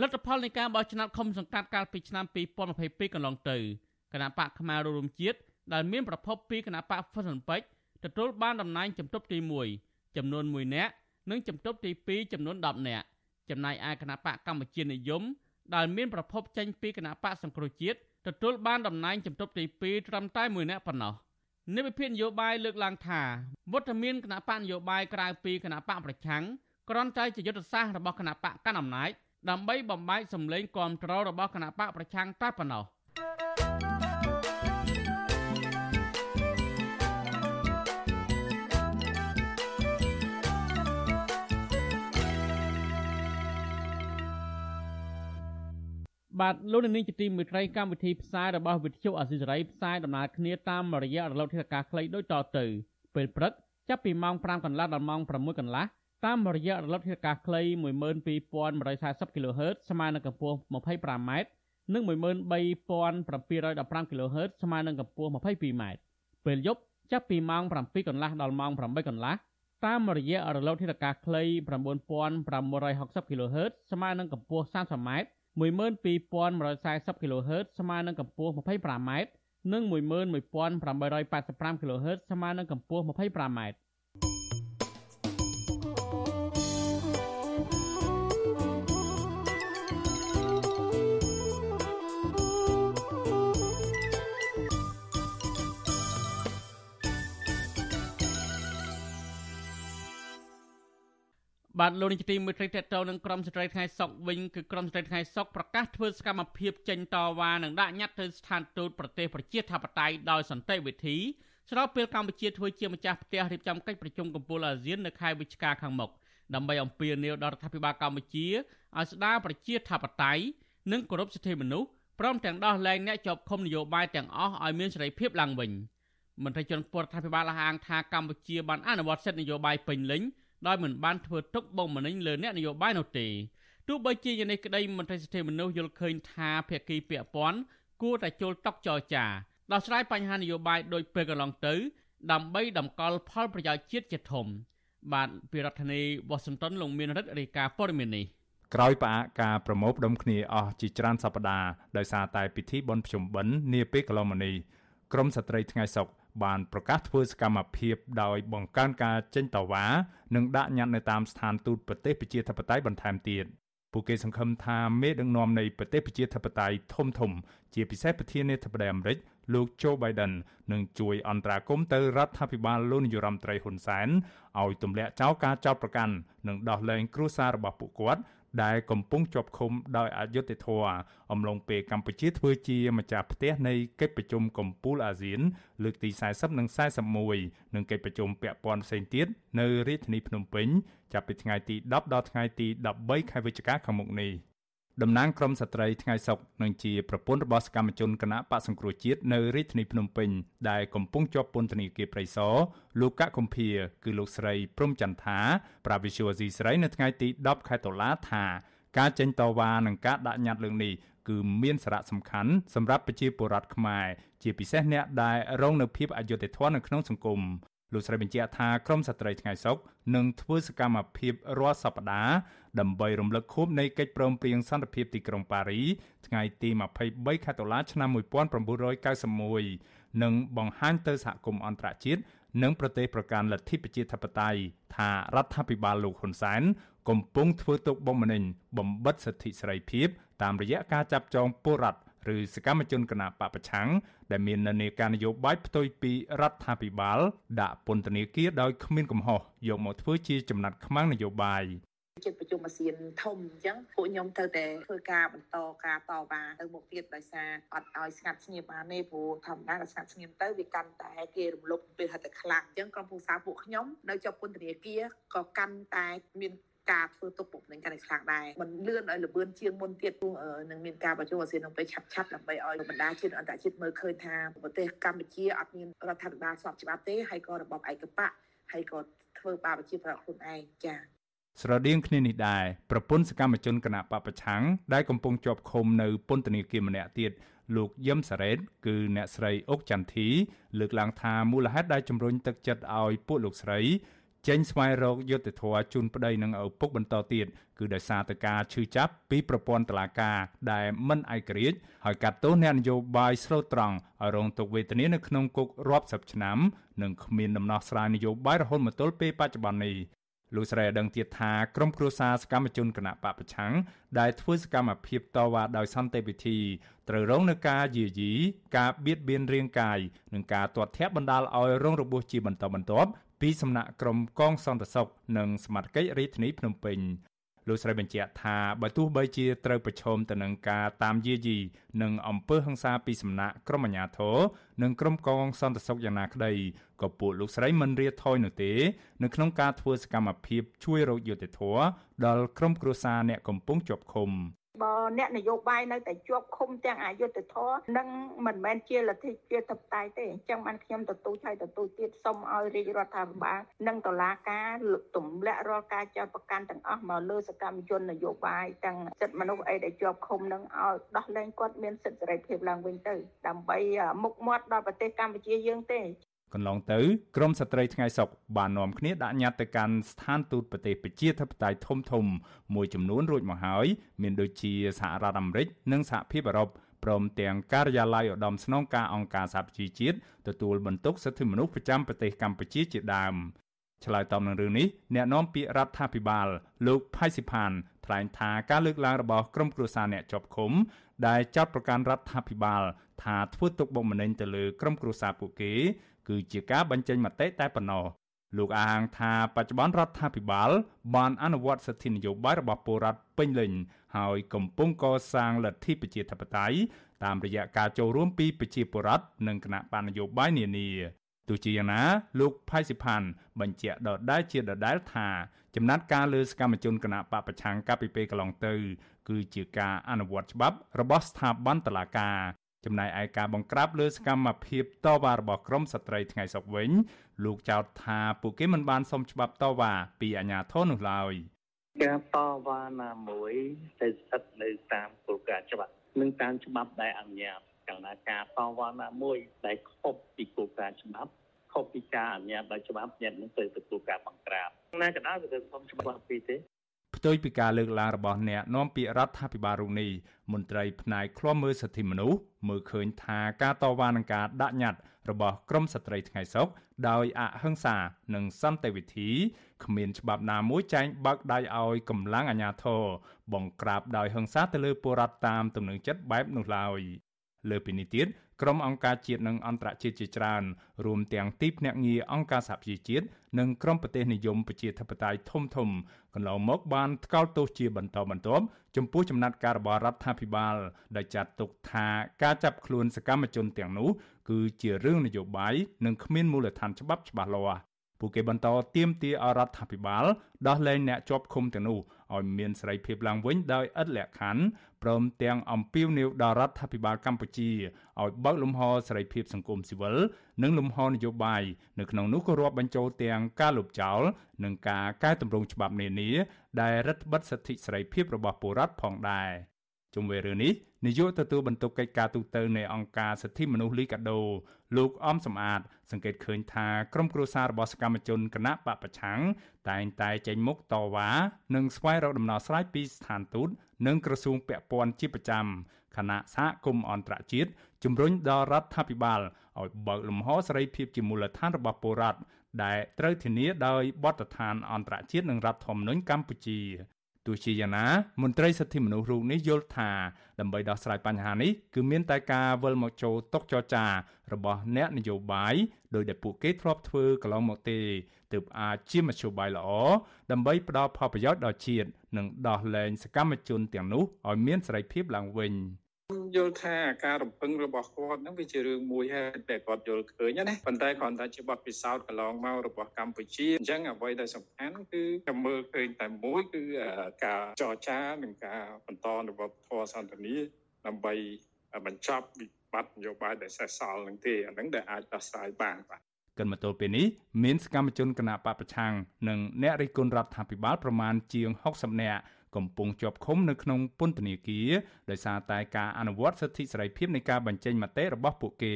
S4: លទ្ធផលនៃការបោះឆ្នោតឃុំសង្កាត់កាលពីឆ្នាំ2022កន្លងទៅគណៈបកខ្មែររួមជាតិដែលមានប្រភពពីគណៈបកហ្វុនពេជ្រទទួលបានតំណែងជំទប់ទី1ចំនួន1នាក់និងជំទប់ទី2ចំនួន10នាក់ ចំណែកឯគណៈបកកម្ពុជានិយមដែលមានប្រភពចេញពីគណៈបកសង្គ្រោះជាតិទទួលបានតំណែងជំទប់ទី2ត្រឹមតែ1នាក់ប៉ុណ្ណោះនិវិភាននយោបាយលើកឡើងថាវត្តមានគណៈបកនយោបាយក្រៅពីគណៈបកប្រឆាំងគ្រាន់តែជាយុទ្ធសាស្ត្ររបស់គណៈបកកណ្ដាលអំណាចដើម្បីបំបែកសម្លេងគាំទ្ររបស់គណៈបកប្រឆាំងតែប៉ុណ្ណោះ បាទលោកនាងជាទីមេត្រីកម្មវិធីផ្សាយរបស់វិទ្យុអស៊ីសេរីផ្សាយដំណើរគ្នាតាមរយៈរលកធាតុអាកាសខ្លីដូចតទៅពេលព្រឹកចាប់ពីម៉ោង5កន្លះដល់ម៉ោង6កន្លះតាមរយៈរលកធាតុអាកាសខ្លី12140 kHz ស្មើនឹងកម្ពស់ 25m និង13715 kHz ស្មើនឹងកម្ពស់ 22m ពេលយប់ចាប់ពីម៉ោង7កន្លះដល់ម៉ោង8កន្លះតាមរយៈរលកធាតុអាកាសខ្លី9560 kHz ស្មើនឹងកម្ពស់ 30m 12140 kHz ស្មើនឹងកម្ពស់ 25m និង11885 kHz ស្មើនឹងកម្ពស់ 25m បាទលោកនាយកទីមេត្រីតេតតនឹងក្រមស្ត្រីថ្ងៃសុកវិញគឺក្រមស្ត្រីថ្ងៃសុកប្រកាសធ្វើសកម្មភាពចេញតវ៉ានិងដាក់ញត្តិទៅស្ថានទូតប្រទេសប្រជាធិបតេយ្យដោយសន្តិវិធីស្របពេលកម្ពុជាធ្វើជាម្ចាស់ផ្ទះរៀបចំកិច្ចប្រជុំកំពូលអាស៊ាននៅខែវិច្ឆិកាខាងមុខដើម្បីអំពាវនាវដល់រដ្ឋាភិបាលកម្ពុជាឲ្យស្ដារប្រជាធិបតេយ្យនិងគោរពសិទ្ធិមនុស្សព្រមទាំងដោះលែងអ្នកជាប់ឃុំនយោបាយទាំងអស់ឲ្យមានសេរីភាពឡើងវិញមន្ត្រីជាន់ខ្ពស់រដ្ឋាភិបាលអះអាងថាកម្ពុជាបានអនុវត្តសិទ្ធិនយោបាយពេញលេញ ដោយមិនបានធ្វើទុកបុកម្នេញលើអ្នកនយោបាយនោះទេទោះបីជាយ៉ាងនេះក្តីមន្ត្រីសិទ្ធិមនុស្សយល់ឃើញថាភាគីពាក់ព័ន្ធគួរតែចូលតុចរចាដោះស្រាយបញ្ហានយោបាយដោយពេលកន្លងទៅ ដើម្បីតម្កល់ផលប្រយោជន៍ជាតិជាធំ បាទពីរដ្ឋធានីវ៉ាស៊ីនតោនលោកមានរិទ្ធរាយការណ៍ព័ត៌មាននេះ
S2: ក្រោយផ្អាកការប្រមូលផ្ដុំគ្នាអស់ជាច្រើនសប្តាហ៍ដោយសារតែពិធីបុណ្យភ្ជុំបិណ្ឌនាពេលកន្លងមកនេះក្រមស្ត្រីថ្ងៃសុក បានប្រកាសធ្វើសកម្មភាពដោយបង្កើនការចេញតវ៉ានិងដាក់ញត្តិនៅតាមស្ថានទូតប្រទេសប្រជាធិបតេយ្យបន្ថែមទៀតពួកគេសង្ឃឹមថាមេដឹកនាំនៃប្រទេសប្រជាធិបតេយ្យធំធំ ជាពិសេសប្រធានាធិបតីអាមេរិកលោក Joe Biden នឹងជួយអន្តរាគមន៍ទៅរដ្ឋាភិបាលលោកនាយរដ្ឋមន្ត្រីហ៊ុនសែនឲ្យទម្លាក់ចោលការចោទប្រកាន់និងដោះលែងគ្រួសាររបស់ពួកគាត់ ដែលកំពុងជាប់ឃុំដោយអយុត្តិធម៌អំឡុងពេលកម្ពុជាធ្វើជាម្ចាស់ផ្ទះនៃកិច្ចប្រជុំកំពូលអាស៊ាន លើកទី40និង41និងកិច្ចប្រជុំពាក់ព័ន្ធផ្សេងទៀតនៅរាជធានីភ្នំពេញចាប់ពីថ្ងៃទី10ដល់ថ្ងៃទី13ខែវិច្ឆិកាខាងមុខនេះ តំណាងក្រមស្ត្រីថ្ងៃសុកនឹងជាប្រពន្ធរបស់សកម្មជនគណៈបកសង្គ្រោះជាតិនៅរាជធានីភ្នំពេញដែលកំពុងជាប់ពន្ធនាគារព្រៃសរលោកកកកំភៀគឺលោកស្រីព្រំចន្ទថាប្រាវិសុវស៊ីស្រីនៅថ្ងៃទី10ខែតុលាថាការចេញតវ៉ានិងការដាក់ញត្តិលើកនេះគឺមានសារៈសំខាន់សម្រាប់ប្រជាពលរដ្ឋខ្មែរជាពិសេសអ្នកដែលរងនៅភាពអយុត្តិធម៌នៅក្នុងសង្គមលោកស្រីបញ្ជាក់ថាក្រមស្ត្រីថ្ងៃសុកនឹងធ្វើសកម្មភាពរាល់សប្តាហ៍ ដើម្បីរំលឹកខួបនៃកិច្ចព្រមព្រៀងសន្តិភាពទីក្រុងប៉ារីថ្ងៃទី23ខែតុលាឆ្នាំ1991និងបង្ហាញទៅសហគមន៍អន្តរជាតិនិងប្រទេសប្រកាន់លទ្ធិប្រជាធិបតេយ្យថារដ្ឋាភិបាលលោកហ៊ុនសែនកំពុងធ្វើទុកបុកម្នេញបំបិទសិទ្ធិសេរីភាពតាមរយៈការចាប់ចងពលរដ្ឋឬសកម្មជនគណបកប្រឆាំងដែលមាននានាការនយោបាយផ្ទុយពីរដ្ឋាភិបាលដាក់ពន្ធនាគារដោយគ្មានកំហុសយកមកធ្វើជាចំណាត់ខ្មាំងនយោបាយ
S11: ជិតប្រជុំអាស៊ានធំអញ្ចឹងពួកខ្ញុំត្រូវតែធ្វើការបន្តការតវ៉ាទៅមុខទៀតដោយសារអត់ឲ្យស្ងាត់ស្ងៀមបានទេព្រោះធម្មតាក៏ស្ងាត់ស្ងៀមទៅវាកាន់តែគេរំលោភពេលហិតតែខ្លាំងអញ្ចឹងក្រុមពូសាពួកខ្ញុំនៅជាប់ពន្ធនាគារក៏កាន់តែមានការធ្វើទុកបុកម្នេញកាន់តែខ្លាំងដែរมันលឿនឲ្យលបឿនជាងមុនទៀតព្រោះនឹងមានការប្រជុំអាស៊ាននឹងពេលឆាប់ឆាប់ដើម្បីឲ្យបណ្ដាជាតិអន្តរជាតិមើលឃើញថាប្រទេសកម្ពុជាអត់មានរដ្ឋាភិបាលស្របច្បាប់ទេហើយក៏របបឯកបកហើយក៏ធ្វើបាបប្រជាប្រដ្ឋខ្លួនឯងចា៎
S2: ស្រដៀងគ្នានេះដែរប្រពន្ធសកម្មជនគណៈបពប្រឆាំងដែលកំពុងជាប់ឃុំនៅពន្ធនាគារម្នាក់ទៀតលោកយឹមសារ៉េតគឺអ្នកស្រីអុកចន្ទធី លើកឡើងថាមូលហេតុដែលជំរុញទឹកចិត្តឲ្យពួកលោកស្រីចេញស្វែងរកយុត្តិធម៌ជូនប្តីនិងឪពុកបន្តទៀតគឺដោយសារតែការឈឺចាប់ពីប្រព័ន្ធតុលាការដែលមិនឯករាជ្យហើយកាត់ទោសអ្នកនយោបាយស្លូតត្រង់ឲ្យរងទុក្ខវេទនានៅក្នុងគុករាប់សិបឆ្នាំនិងគ្មានដំណោះស្រាយនយោបាយរហូតមកទល់ពេលបច្ចុប្បន្ននេះ លោកស្រីឲ្យដឹងទៀតថាក្រុមគ្រួសារសកម្មជនគណៈបពប្រឆាំងដែលធ្វើសកម្មភាពតវ៉ាដោយសន្តិវិធីត្រូវរងនឹងការយាយីការបៀតបៀនរាងកាយនិងការទាត់ធាក់បណ្ដាលឲ្យរងរបួសជាបន្តបន្ទាប់ពីសំណាក់ក្រុមកងសន្តិសុខនិងសមាជិករាជធានីភ្នំពេញ លោកស្រីបញ្ជាក់ថាបើទោះបីជាត្រូវប្រឈមទៅនឹងការតាមយាយីនិងអំពើហិង្សាពីសំណាក់ក្រុមអាជ្ញាធរនិងក្រុមកងសន្តិសុខយ៉ាងណាក្តីក៏ពួកលោកស្រីមិនរាថយនោះទេនៅក្នុងការធ្វើសកម្មភាពជួយរកយុត្តិធម៌ដល់ក្រុមគ្រួសារអ្នកកំពុងជាប់ឃុំ
S11: បើអ្នកនយោបាយនៅតែជាប់ឃុំទាំងអយុធធរនឹងមិនមែនជាលទ្ធិជាតបតៃទេអញ្ចឹងបានខ្ញុំទទូចឲ្យទទូចទៀតសូមឲ្យរាជរដ្ឋាភិបាលនិងតុលាការទម្លាក់រាល់ការចោទប្រកាន់ទាំងអស់មកលើសកម្មជននយោបាយទាំងសិទ្ធិមនុស្សអីដែលជាប់ឃុំនឹងឲ្យដោះលែងគាត់មានសិទ្ធិសេរីភាពឡើងវិញទៅដើម្បីមុខមាត់ដល់ប្រទេសកម្ពុជាយើងទេ
S2: កន្លងទៅក្រមស្ត្រីថ្ងៃសុកបាននាំគ្នាដាក់ញត្តិទៅកាន់ស្ថានទូតប្រទេសប្រជាធិបតេយ្យធំធំមួយចំនួនរួចមកហើយមានដូចជាសហរដ្ឋអាមេរិកនិងសហភាពអឺរ៉ុបព្រមទាំងការិយាល័យឧត្តមស្នងការអង្គការសហប្រជាជាតិទទួលបន្ទុកសិទ្ធិមនុស្សប្រចាំប្រទេសកម្ពុជាជាដើមឆ្លើយតបនឹងរឿងនេះអ្នកនាំពាក្យរដ្ឋាភិបាលលោកផៃស៊ីផានថ្លែងថាការលើកឡើងរបស់ក្រុមគ្រួសារអ្នកជាប់ឃុំដែលចាត់ប្រកាន់រដ្ឋាភិបាល ថាធ្វើទុកបុកម្នេញទៅលើក្រុមគ្រួសារពួកគេ គឺជាការបញ្ចេញមតិតែប៉ុណ្ណោះលោកអាងថាបច្ចុប្បន្នរដ្ឋាភិបាលបានអនុវត្តសិទ្ធិនយោបាយរបស់ពលរដ្ឋពេញលេញហើយកំពុងកសាងលទ្ធិប្រជាធិបតេយ្យតាមរយៈការចូលរួមពីប្រជាពលរដ្ឋនិងគណៈបណ្ឌនយោបាយនានាទោះជាយ៉ាងណាលោកផៃសិផានបញ្ជាក់ដដែលជាដដែលថាចំណាត់ការលើសកម្មជនគណៈបពប្រឆាំងកាលពីពេលកន្លងទៅ គឺជាការអនុវត្តច្បាប់របស់ស្ថាប័នតុលាការ ចំណែកឯការបង្ក្រាបលើសកម្មភាពតវ៉ារបស់ក្រមស្ត្រីថ្ងៃសុកវិញលោកចោទថាពួកគេមិនបានសុំច្បាប់តវ៉ាពីអាជ្ញាធរនោះឡើយ
S7: ការតវ៉ាណាមួយទៅស្ថិតនៅតាមគោលការណ៍ច្បាប់និងតាមច្បាប់ដែលអនុញ្ញាតកាលណាការតវ៉ាណាមួយដែលខុសពីគោលការណ៍ច្បាប់ខុសពីការអនុញ្ញាតដោយច្បាប់អ្នកនឹងទៅទទួលការបង្ក្រាបណាក៏ដោយវាទៅសុំច្បាប់ពីទេ
S2: ផ្ទុយពីការលើកឡើងរបស់អ្នកនាំពាក្យរដ្ឋាភិបាលរុងនេះមន្ត្រីផ្នែកឃ្លាំមើលសិទ្ធិមនុស្សមើលឃើញថាការតវ៉ានឹងការដាក់ញត្តិរបស់ក្រមស្ត្រីថ្ងៃសុកដោយអហិង្សានិងសន្តិវិធីគ្មានច្បាប់ណាមួយចែងបើកដៃឲ្យកម្លាំងអាជ្ញាធរបង្ក្រាបដោយហិង្សាទៅលើពលរដ្ឋតាមទំនឹងចិត្តបែបនោះឡើយ លើពីនេះទៀតក្រុមអង្គការជាតិនិងអន្តរជាតិជាច្រើនរួមទាំងទីភ្នាក់ងារអង្គការសហប្រជាជាតិនិងក្រុមប្រទេសនិយមប្រជាធិបតេយ្យធំធំកន្លងមកបានថ្កោលទោសជាបន្តបន្ទាប់ចំពោះចំណាត់ការរបស់រដ្ឋាភិបាលដែលចាត់ទុកថាការចាប់ខ្លួនសកម្មជនទាំងនោះគឺជារឿងនយោបាយនិងគ្មានមូលដ្ឋានច្បាប់ច្បាស់លាស់ ពួកគេបន្តទាមទារអរដ្ឋាភិបាលដោះលែងអ្នកជាប់ឃុំទាំងនោះឲ្យមានសេរីភាពឡើងវិញដោយឥតលក្ខខណ្ឌព្រមទាំងអំពាវនាវដល់រដ្ឋាភិបាលកម្ពុជាឲ្យបើកលំហសេរីភាពសង្គមស៊ីវិលនិងលំហនយោបាយនៅក្នុងនោះក៏រាប់បញ្ចូលទាំងការលុបចោលនិងការកែតម្រង់ច្បាប់នានាដែលរដ្ឋបិទសិទ្ធិសេរីភាពរបស់ពលរដ្ឋផងដែរ ជុំវិញរឿងនេះនាយកទទួលបន្ទុកកិច្ចការទូតទៅនៃអង្គការសិទ្ធិមនុស្សលីកាដូលោកអំសំអាត សង្កេតឃើញថាក្រុមគ្រួសាររបស់សកម្មជនគណៈបពប្រឆាំងតែងតែចេញមុខតវ៉ានិងស្វែងរកដំណោះស្រាយពីស្ថានទូតនិងក្រសួងពាក់ព័ន្ធជាប្រចាំគណៈសហគមន៍អន្តរជាតិជំរុញដល់រដ្ឋាភិបាលឲ្យបើកលំហសេរីភាពជាមូលដ្ឋានរបស់ពលរដ្ឋដែលត្រូវធានាដោយបទដ្ឋានអន្តរជាតិនិងរដ្ឋធម្មនុញ្ញកម្ពុជា ទោះជាយ៉ាងណាមន្ត្រីសិទ្ធិមនុស្សរូបនេះយល់ថាដើម្បីដោះស្រាយបញ្ហានេះគឺមានតែការវិលមកចូលតុចរចារបស់អ្នកនយោបាយដោយដែលពួកគេធ្លាប់ធ្វើកន្លងមកទេទើបអាចជាមធ្យោបាយល្អដើម្បីផ្ដល់ផលប្រយោជន៍ដល់ជាតិនិងដោះលែងសកម្មជនទាំងនោះឲ្យមានសេរីភាពឡើងវិញ។
S12: យល់ថាការរំពឹងរបស់គាត់ហ្នឹងវាជារឿងមួយហើយដែលគាត់យល់ឃើញណាប៉ុន្តែគ្រាន់តែជាបទពិសោធន៍កន្លងមករបស់កម្ពុជាអញ្ចឹងអ្វីដែលសំខាន់គឺតែមើលឃើញតែមួយគឺការចរចានិងការបន្តនៅវប្បធម៌សន្តិនិកដើម្បីបញ្ចប់វិបត្តិនយោបាយដែលសេសសល់នឹងទេអាហ្នឹងដែលអាចដោះស្រាយបានបាទ
S2: កិនមកទល់ពេលនេះមានសកម្មជនគណៈបពប្រឆាំងនិងអ្នករិះគន់រដ្ឋាភិបាលប្រមាណជាង60នាក់ កំពុងជាប់ឃុំនៅក្នុងពន្ធនាគារដោយសារតែការអនុវត្តសិទ្ធិសេរីភាពនៃការបញ្ចេញមតិរបស់ពួកគេ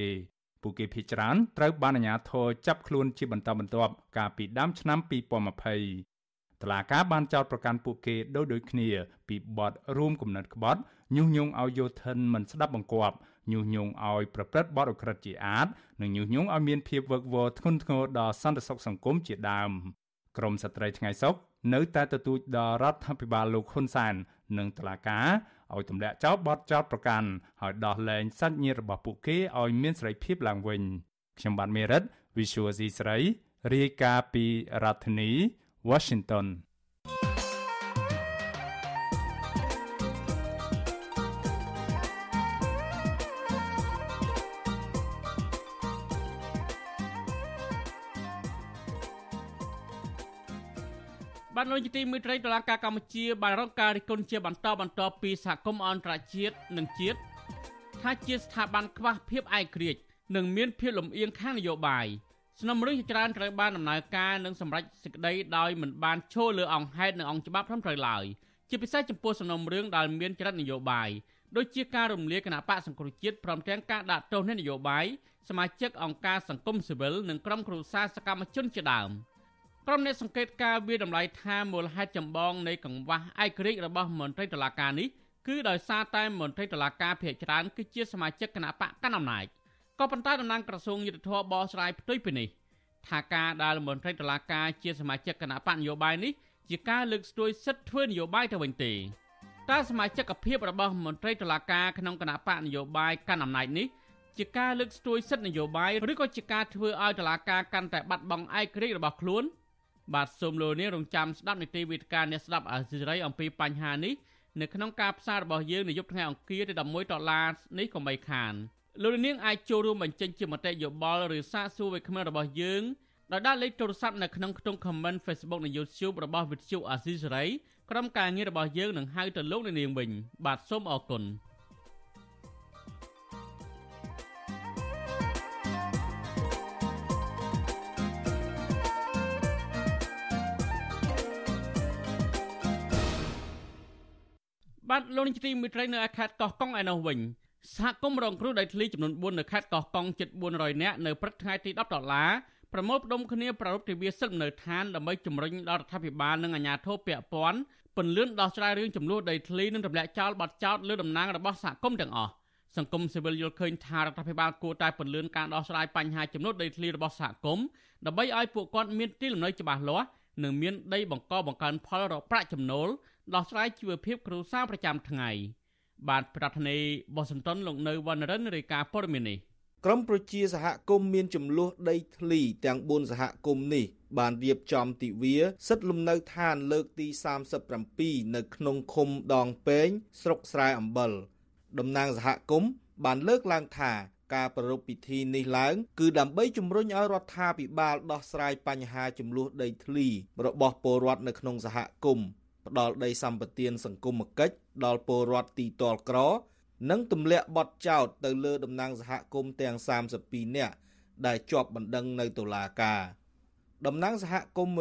S2: ពួកគេភ័យច្រើនត្រូវបានអាជ្ញាធរចាប់ខ្លួនជាបន្តបន្ទាប់កាលពីដើមឆ្នាំ2020តឡាការបានចោទប្រកាន់ពួកគេដោយដូចគ្នា ពីបទរួមគំនិតក្បត់ញុះញង់ឲ្យយោធិនមិនស្ដាប់បង្គាប់ញុះញង់ឲ្យប្រព្រឹត្តបទអក្រិតជាអាតនិងញុះញង់ឲ្យមានភាពវឹកវរធ្ងន់ធ្ងរដល់សន្តិសុខសង្គមជាដើមក្រមស្ត្រីថ្ងៃសុខ នៅតែទទូចដល់រដ្ឋាភិបាលលោកហ៊ុនសែននិងតុលាការឲ្យទម្លាក់ចោលបទចោទប្រកាន់ហើយដោះលែងសាច់ញាតិរបស់ពួកគេឲ្យមានសេរីភាពឡើងវិញខ្ញុំបាទមេរិត Visual C ស្រីរាយការណ៍ពីរដ្ឋធានី Washington
S4: បានលោកទីមេត្រីតុលាការកម្ពុជាបានរកការរិះគន់ជាបន្តបន្ទាប់ពីសហគមន៍អន្តរជាតិនិងជាតិថាជាស្ថាប័នខ្វះភាពឯករាជ្យនិងមានភាពលំអៀងខាងនយោបាយសំណុំរឿងជាច្រើនត្រូវបានដំណើរការនិងសម្រេចសេចក្តីដោយមិនបានឈលលើអង្គហេតុនិងអង្គច្បាប់ត្រឹមត្រូវឡើយជាពិសេសចំពោះសំណុំរឿងដែលមានចរិតនយោបាយដូចជាការរំលាយគណៈបកសង្គ្រោះជាតិព្រមទាំងការដាក់ទោសអ្នកនយោបាយសមាជិកអង្គការសង្គមស៊ីវិលនិងក្រុមគ្រួសារសកម្មជនជាដើម។ ក្រុមអ្នកសង្កេតការវាតម្លៃថាមូលហេតុចម្បងនៃកង្វះឯករាជ្យរបស់មន្ត្រីតុលាការនេះគឺដោយសារតែមន្ត្រីតុលាការភាគច្រើនគឺជាសមាជិកគណៈបកកណ្ដាលអំណាចក៏ប៉ុន្តែតំណាងក្រសួងយុទ្ធភ័ពបោះស្រាយផ្ទុយពីនេះថាការដែលមន្ត្រីតុលាការជាសមាជិកគណៈបកនយោបាយនេះជាការលើកស្ទួយសិទ្ធិធ្វើនយោបាយទៅវិញទេតើសមាជិកភាពរបស់មន្ត្រីតុលាការក្នុងគណៈបកនយោបាយកាន់អំណាចនេះជាការលើកស្ទួយសិទ្ធិនយោបាយឬក៏ជាការធ្វើឲ្យតុលាការកាន់តែបាត់បង់ឯករាជ្យរបស់ខ្លួន បាទសូមលោកនាងរងចាំស្ដាប់នីតិវិទ្យាអ្នកស្ដាប់អាស៊ីសេរីអំពីបញ្ហានេះនៅក្នុងការផ្សាយរបស់យើងនៅយប់ថ្ងៃអង្គារទី11ដុល្លារនេះកុំបីខានលោកនាងអាចចូលរួមបញ្ចេញជាមតិយោបល់ឬសាកសួរវិក្កាមរបស់យើងដោយដាក់លេខទូរស័ព្ទនៅក្នុងខ្ទង់ comment Facebook និង YouTube របស់ Vithu Azisari ក្រុមការងាររបស់យើងនឹងហៅទៅលោកនាងវិញបាទសូមអរគុណ បាទលោកនាយកទីមេត្រីនៅខេត្តកោះកុងឯនោះវិញសហគមន៍រងគ្រោះដោយធ្លីចំនួន4នៅខេត្តកោះកុងជិត400នាក់នៅព្រឹកថ្ងៃទី10ដុល្លារប្រមូលផ្ដុំគ្នាប្រារព្ធទិវាសិទ្ធិនៅឋានដើម្បីជំរុញដល់រដ្ឋាភិបាលនិងអាជ្ញាធរពាក់ព័ន្ធពន្លឿនដោះស្រាយរឿងចំនួនដីធ្លីនិងទម្លាក់ចោលបាត់ចោតលើតំណាងរបស់សហគមន៍ទាំងអស់សង្គមស៊ីវិលយល់ឃើញថារដ្ឋាភិបាលគួរតែពន្លឿនការដោះស្រាយបញ្ហាចំនួនដីធ្លីរបស់សហគមន៍ដើម្បីឲ្យពួកគាត់មានទីលំនៅច្បាស់លាស់និងមានដីបង្កបង្កើនផលរកប្រាក់ចំណូល ដោះស្រាយជីវភាពគ្រួសារប្រចាំថ្ងៃបាទប្រធានាធិបតីបសន្តនលោកនៅវណ្ណរិនរាយការណ៍ព័ត៌មាននេះ
S13: ក្រមប្រជាសហគមន៍មានចំនួនដីធ្លីទាំង4សហគមន៍នេះបានរៀបចំទិវាសិទ្ធិលំនៅឋានលើកទី37នៅក្នុងឃុំដងពេងស្រុកស្រែអំបិលតំណាងសហគមន៍បានលើកឡើងថាការប្រារព្ធពិធីនេះឡើងគឺដើម្បីជំរុញឲ្យរដ្ឋាភិបាលដោះស្រាយបញ្ហាចំនួនដីធ្លីរបស់ពលរដ្ឋនៅក្នុងសហគមន៍ ផ្ដល់ដីសម្បត្តិសង្គមគិច្ចដល់ពលរដ្ឋទីតលក្រនិងទម្លាក់បទចោទទៅលើតំណាងសហគមន៍ទាំង32នាក់ដែលជាប់បណ្ដឹងនៅតុលាការតំណាងសហគមន៍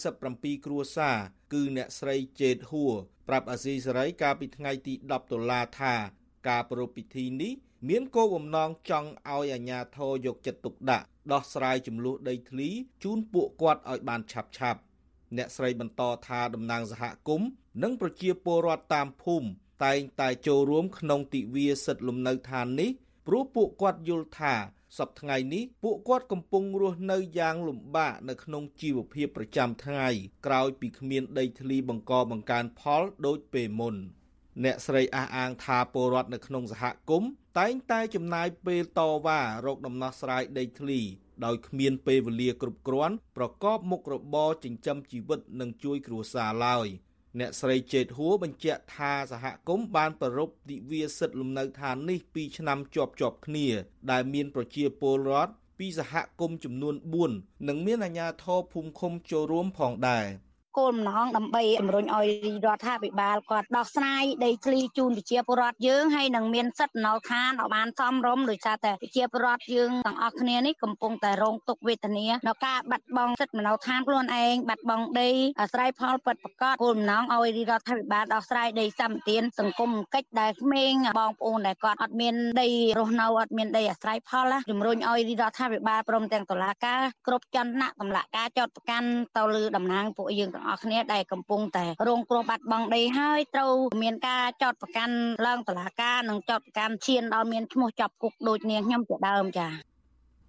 S13: 197គ្រួសារគឺអ្នកស្រីជេតហួរប្រាប់អាស៊ីសេរីកាលពីថ្ងៃទី10ដុល្លារថា ការប្រារព្ធពិធីនេះមានគោលបំណងចង់ឲ្យអាជ្ញាធរយកចិត្តទុកដាក់ដោះស្រាយចំនួនដីធ្លីជូនពួកគាត់ឲ្យបានឆាប់ឆាប់ អ្នកស្រីបន្តថាតំណាងសហគមន៍និងប្រជាពលរដ្ឋតាមភូមិតែងតែចូលរួមក្នុងទិវាសិទ្ធិលំនៅឋាននេះព្រោះពួកគាត់យល់ថាសប្តាហ៍នេះពួកគាត់កំពុងរស់នៅយ៉ាងលំបាកនៅក្នុងជីវភាពប្រចាំថ្ងៃក្រោយពីគ្មានដីធ្លីបង្កបង្កើនផលដូចពេលមុន។អ្នកស្រីអះអាងថាពលរដ្ឋនៅក្នុងសហគមន៍តែងតែចំណាយពេលតវ៉ារកដំណោះស្រាយដីធ្លី ដោយគ្មានពេលវេលាគ្រប់គ្រាន់ប្រកបមុខរបរចិញ្ចឹមជីវិតនិងជួយគ្រួសារឡើយអ្នកស្រីជេតហួរបញ្ជាក់ថាសហគមន៍បានប្ររពទិវាសិទ្ធិលំនៅឋាននេះ2ឆ្នាំជាប់ជាប់គ្នា ដែលមានប្រជាពលរដ្ឋពីសហគមន៍ចំនួន4និងមានអាជ្ញាធរភូមិឃុំចូលរួមផងដែរ។
S14: គោលបំណងដើម្បីជំរុញឲ្យរដ្ឋាភិបាលគាត់ដោះស្រាយដីធ្លីជូនប្រជាពលរដ្ឋយើងហើយនឹងមានសិទ្ធិនៅឋានឲ្យបានសមរម្យដោយសារតែប្រជាពលរដ្ឋយើងទាំងអស់គ្នានេះកំពុងតែរងទុក្ខវេទនានៅការបាត់បង់សិទ្ធិមនោឋានខ្លួនឯងបាត់បង់ដីអាស្រ័យផលពិតប្រាកដគោលបំណងឲ្យរដ្ឋាភិបាលដោះស្រាយដីសម្បត្តិសង្គមកិច្ចដែលក្មេងបងប្អូនដែលគាត់អត់មានដីរស់នៅអត់មានដីអាស្រ័យផលជំរុញឲ្យរដ្ឋាភិបាលព្រមទាំងតុលាការគ្រប់ចន្ទៈតម្លាការចោតប្រកាន់ទៅលើតំណាងពួកយើងទាំងអស់គ្នាដែលកំពុងតែរងគ្រោះបាត់បង់ដីហើយត្រូវមានការចោតប្រកាន់ឡើងតុលាការនិងចោតប្រកាន់ឈានដល់មានឈ្មោះចាប់គុកដូចនាងខ្ញុំជាដើមចា៎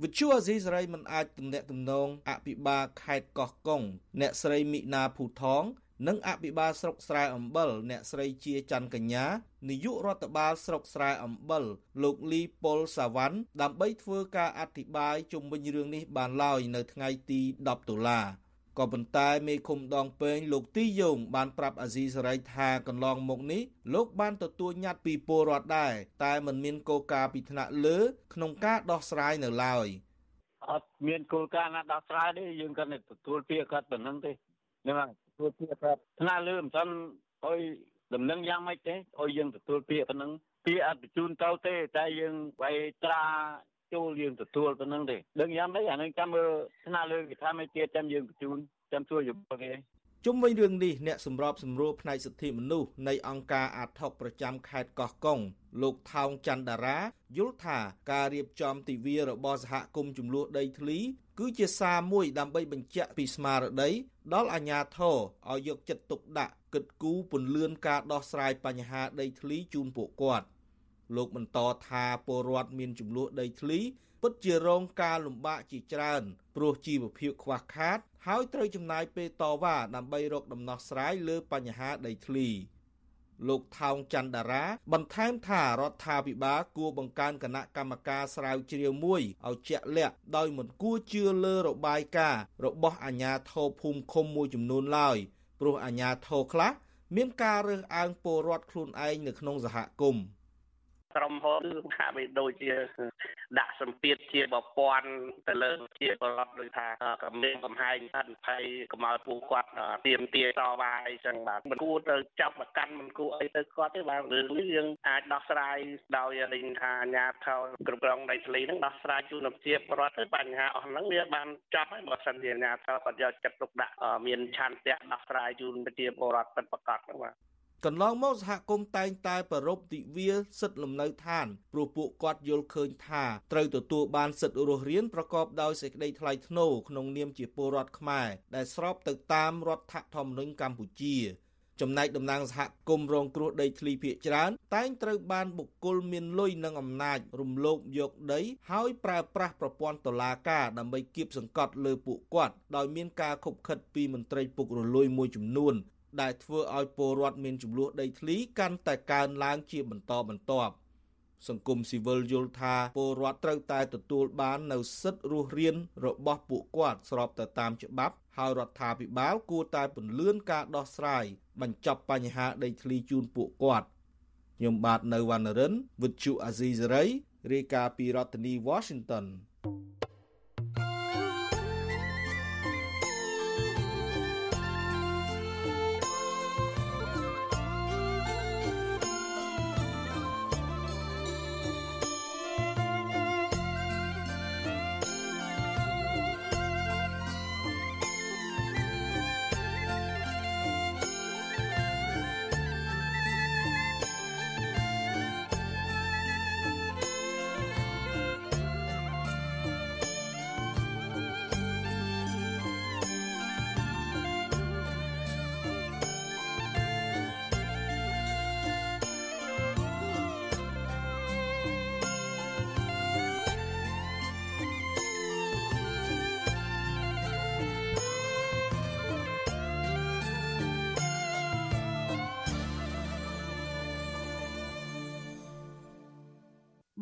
S13: វិទ្យុអាស៊ីសេរីមិនអាចទំនាក់ទំនងអភិបាលខេត្តកោះកុងអ្នកស្រីមិណាភូថងនិងអភិបាលស្រុកស្រែអំបិលអ្នកស្រីជាច័ន្ទកញ្ញានាយករដ្ឋបាលស្រុកស្រែអំបិលលោកលីប៉ុលសាវ៉ាន់ដើម្បីធ្វើការអធិប្បាយជុំវិញរឿងនេះបានឡើយនៅថ្ងៃទី10ដុល្លារ ក៏ប៉ុន្តែមេឃុំដងពេងលោកទីយ៉ងបានប្រាប់អាស៊ីសេរីថាកន្លងមកនេះលោកបានទទួលញត្តិពីពលរដ្ឋដែរតែមិនមានគោលការណ៍ពីថ្នាក់លើក្នុងការដោះស្រាយនៅឡើយ
S15: អត់មានគោលការណ៍ណាដោះស្រាយទេយើងគាត់ទទួលពាក្យគាត់ប៉ុណ្្នឹងទេហ្នឹងហើយទទួលពាក្យគាត់ថ្នាក់លើមិនទាន់អុយដំណឹងយ៉ាងម៉េចទេអុយយើងទទួលពាក្យប៉ុណ្្នឹងពាក្យអត់បញ្ជូនទៅទេតែយើងវាយត្រា ចូលយើងទទួលទៅនឹងទេដឹងយ៉ាងម៉េចអានឹងចាំមើលថ្នាក់លើគេថាមិនទៀតចាំយើងបញ្ជូនចាំជួយយោបល់គេ
S13: ជុំវិញរឿងនេះអ្នកសម្របសម្រួលផ្នែកសិទ្ធិមនុស្សនៃអង្គការអាត់ហុកប្រចាំខេត្តកោះកុងលោកថោងច័ន្ទតារាយល់ថាការរៀបចំទិវារបស់សហគមន៍ចំនួនដីធ្លី គឺជាសារមួយដើម្បីបញ្ជាក់ពីស្មារតីដល់អាជ្ញាធរឲ្យយកចិត្តទុកដាក់គិតគូរពន្លឿនការដោះស្រាយបញ្ហាដីធ្លីជូនពួកគាត់។ លោកបន្តថាពលរដ្ឋមានចំនួនដីធ្លីពិតជារងការលំបាកជាច្រើនព្រោះជីវភាពខ្វះខាត ហើយត្រូវចំណាយពេលតវ៉ាដើម្បីរកដំណោះស្រាយលើបញ្ហាដីធ្លីលោកថោងច័ន្ទតារា បន្ថែមថារដ្ឋាភិបាលគួរបង្កើនគណៈកម្មការស្រាវជ្រាវមួយឲ្យជាក់លាក់ដោយមិនគួរជឿលើរបាយការណ៍របស់អាជ្ញាធរភូមិឃុំមួយចំនួនឡើយព្រោះអាជ្ញាធរខ្លះមានការរើសអើងពលរដ្ឋខ្លួនឯងនៅក្នុងសហគមន៍
S16: ក្រុមហ៊ុនគឺហាក់បីដូចជាដាក់សម្ពាធជាបពាន់ទៅលើជាពលរដ្ឋដូចថាកំណៀងកំហែងអន្តភ័យកុំឲ្យពួកគាត់ទៀមទាតវ៉ាអីចឹងបាទមិនគួរទៅចាប់ប្រកាន់មិនគួរអីទៅគាត់ទេបាទរឿងនេះយើងអាចដោះស្រាយដោយរិញថាអាញាធរគ្រប់គ្រងដីធ្លីហ្នឹងដោះស្រាយជូនប្រជាពលរដ្ឋទៅបញ្ហាអស់ហ្នឹងវាបានចប់ហើយបើសិនជាអាញាធរគាត់យកចិត្តទុកដាក់មានឆន្ទៈដោះស្រាយជូនប្រជាពលរដ្ឋពិតប្រាកដហ្នឹងបាទ
S13: កន្លងមកសហគមន៍តែងតែប្ររពទិវាសិទ្ធិលំនៅឋានព្រោះពួកគាត់យល់ឃើញថាត្រូវទទួលបានសិទ្ធិរស់រានប្រកបដោយសេចក្តីថ្លៃថ្នូរក្នុងនាមជាពលរដ្ឋខ្មែរដែលស្របទៅតាមរដ្ឋធម្មនុញ្ញកម្ពុជាចំណែកតំណាងសហគមន៍រងគ្រោះដីធ្លីភាគច្រើនតែងត្រូវបានបុគ្គលមានលុយនិងអំណាចរំលោភយកដី ហើយប្រើប្រាស់ប្រព័ន្ធតុលាការដើម្បីគៀបសង្កត់លើពួកគាត់ដោយមានការខົບខិតពីមន្ត្រីពុករលួយមួយចំនួន ដែលធ្វើឲ្យពលរដ្ឋមានចំនួនដីធ្លីកាន់តែកើនឡើងជាបន្តបន្ទាប់សង្គមស៊ីវិលយល់ថាពលរដ្ឋត្រូវតែទទួលបាននូវសិទ្ធិរស់រានរបស់ពួកគាត់ស្របទៅតាមច្បាប់ហើយរដ្ឋាភិបាលគួរតែពន្លឿនការដោះស្រាយបញ្ចប់បញ្ហាដីធ្លីជូនពួកគាត់ខ្ញុំបាទនៅវណ្ណរិន With Chu Azizi Saray រាយការណ៍ពីរដ្ឋធានី Washington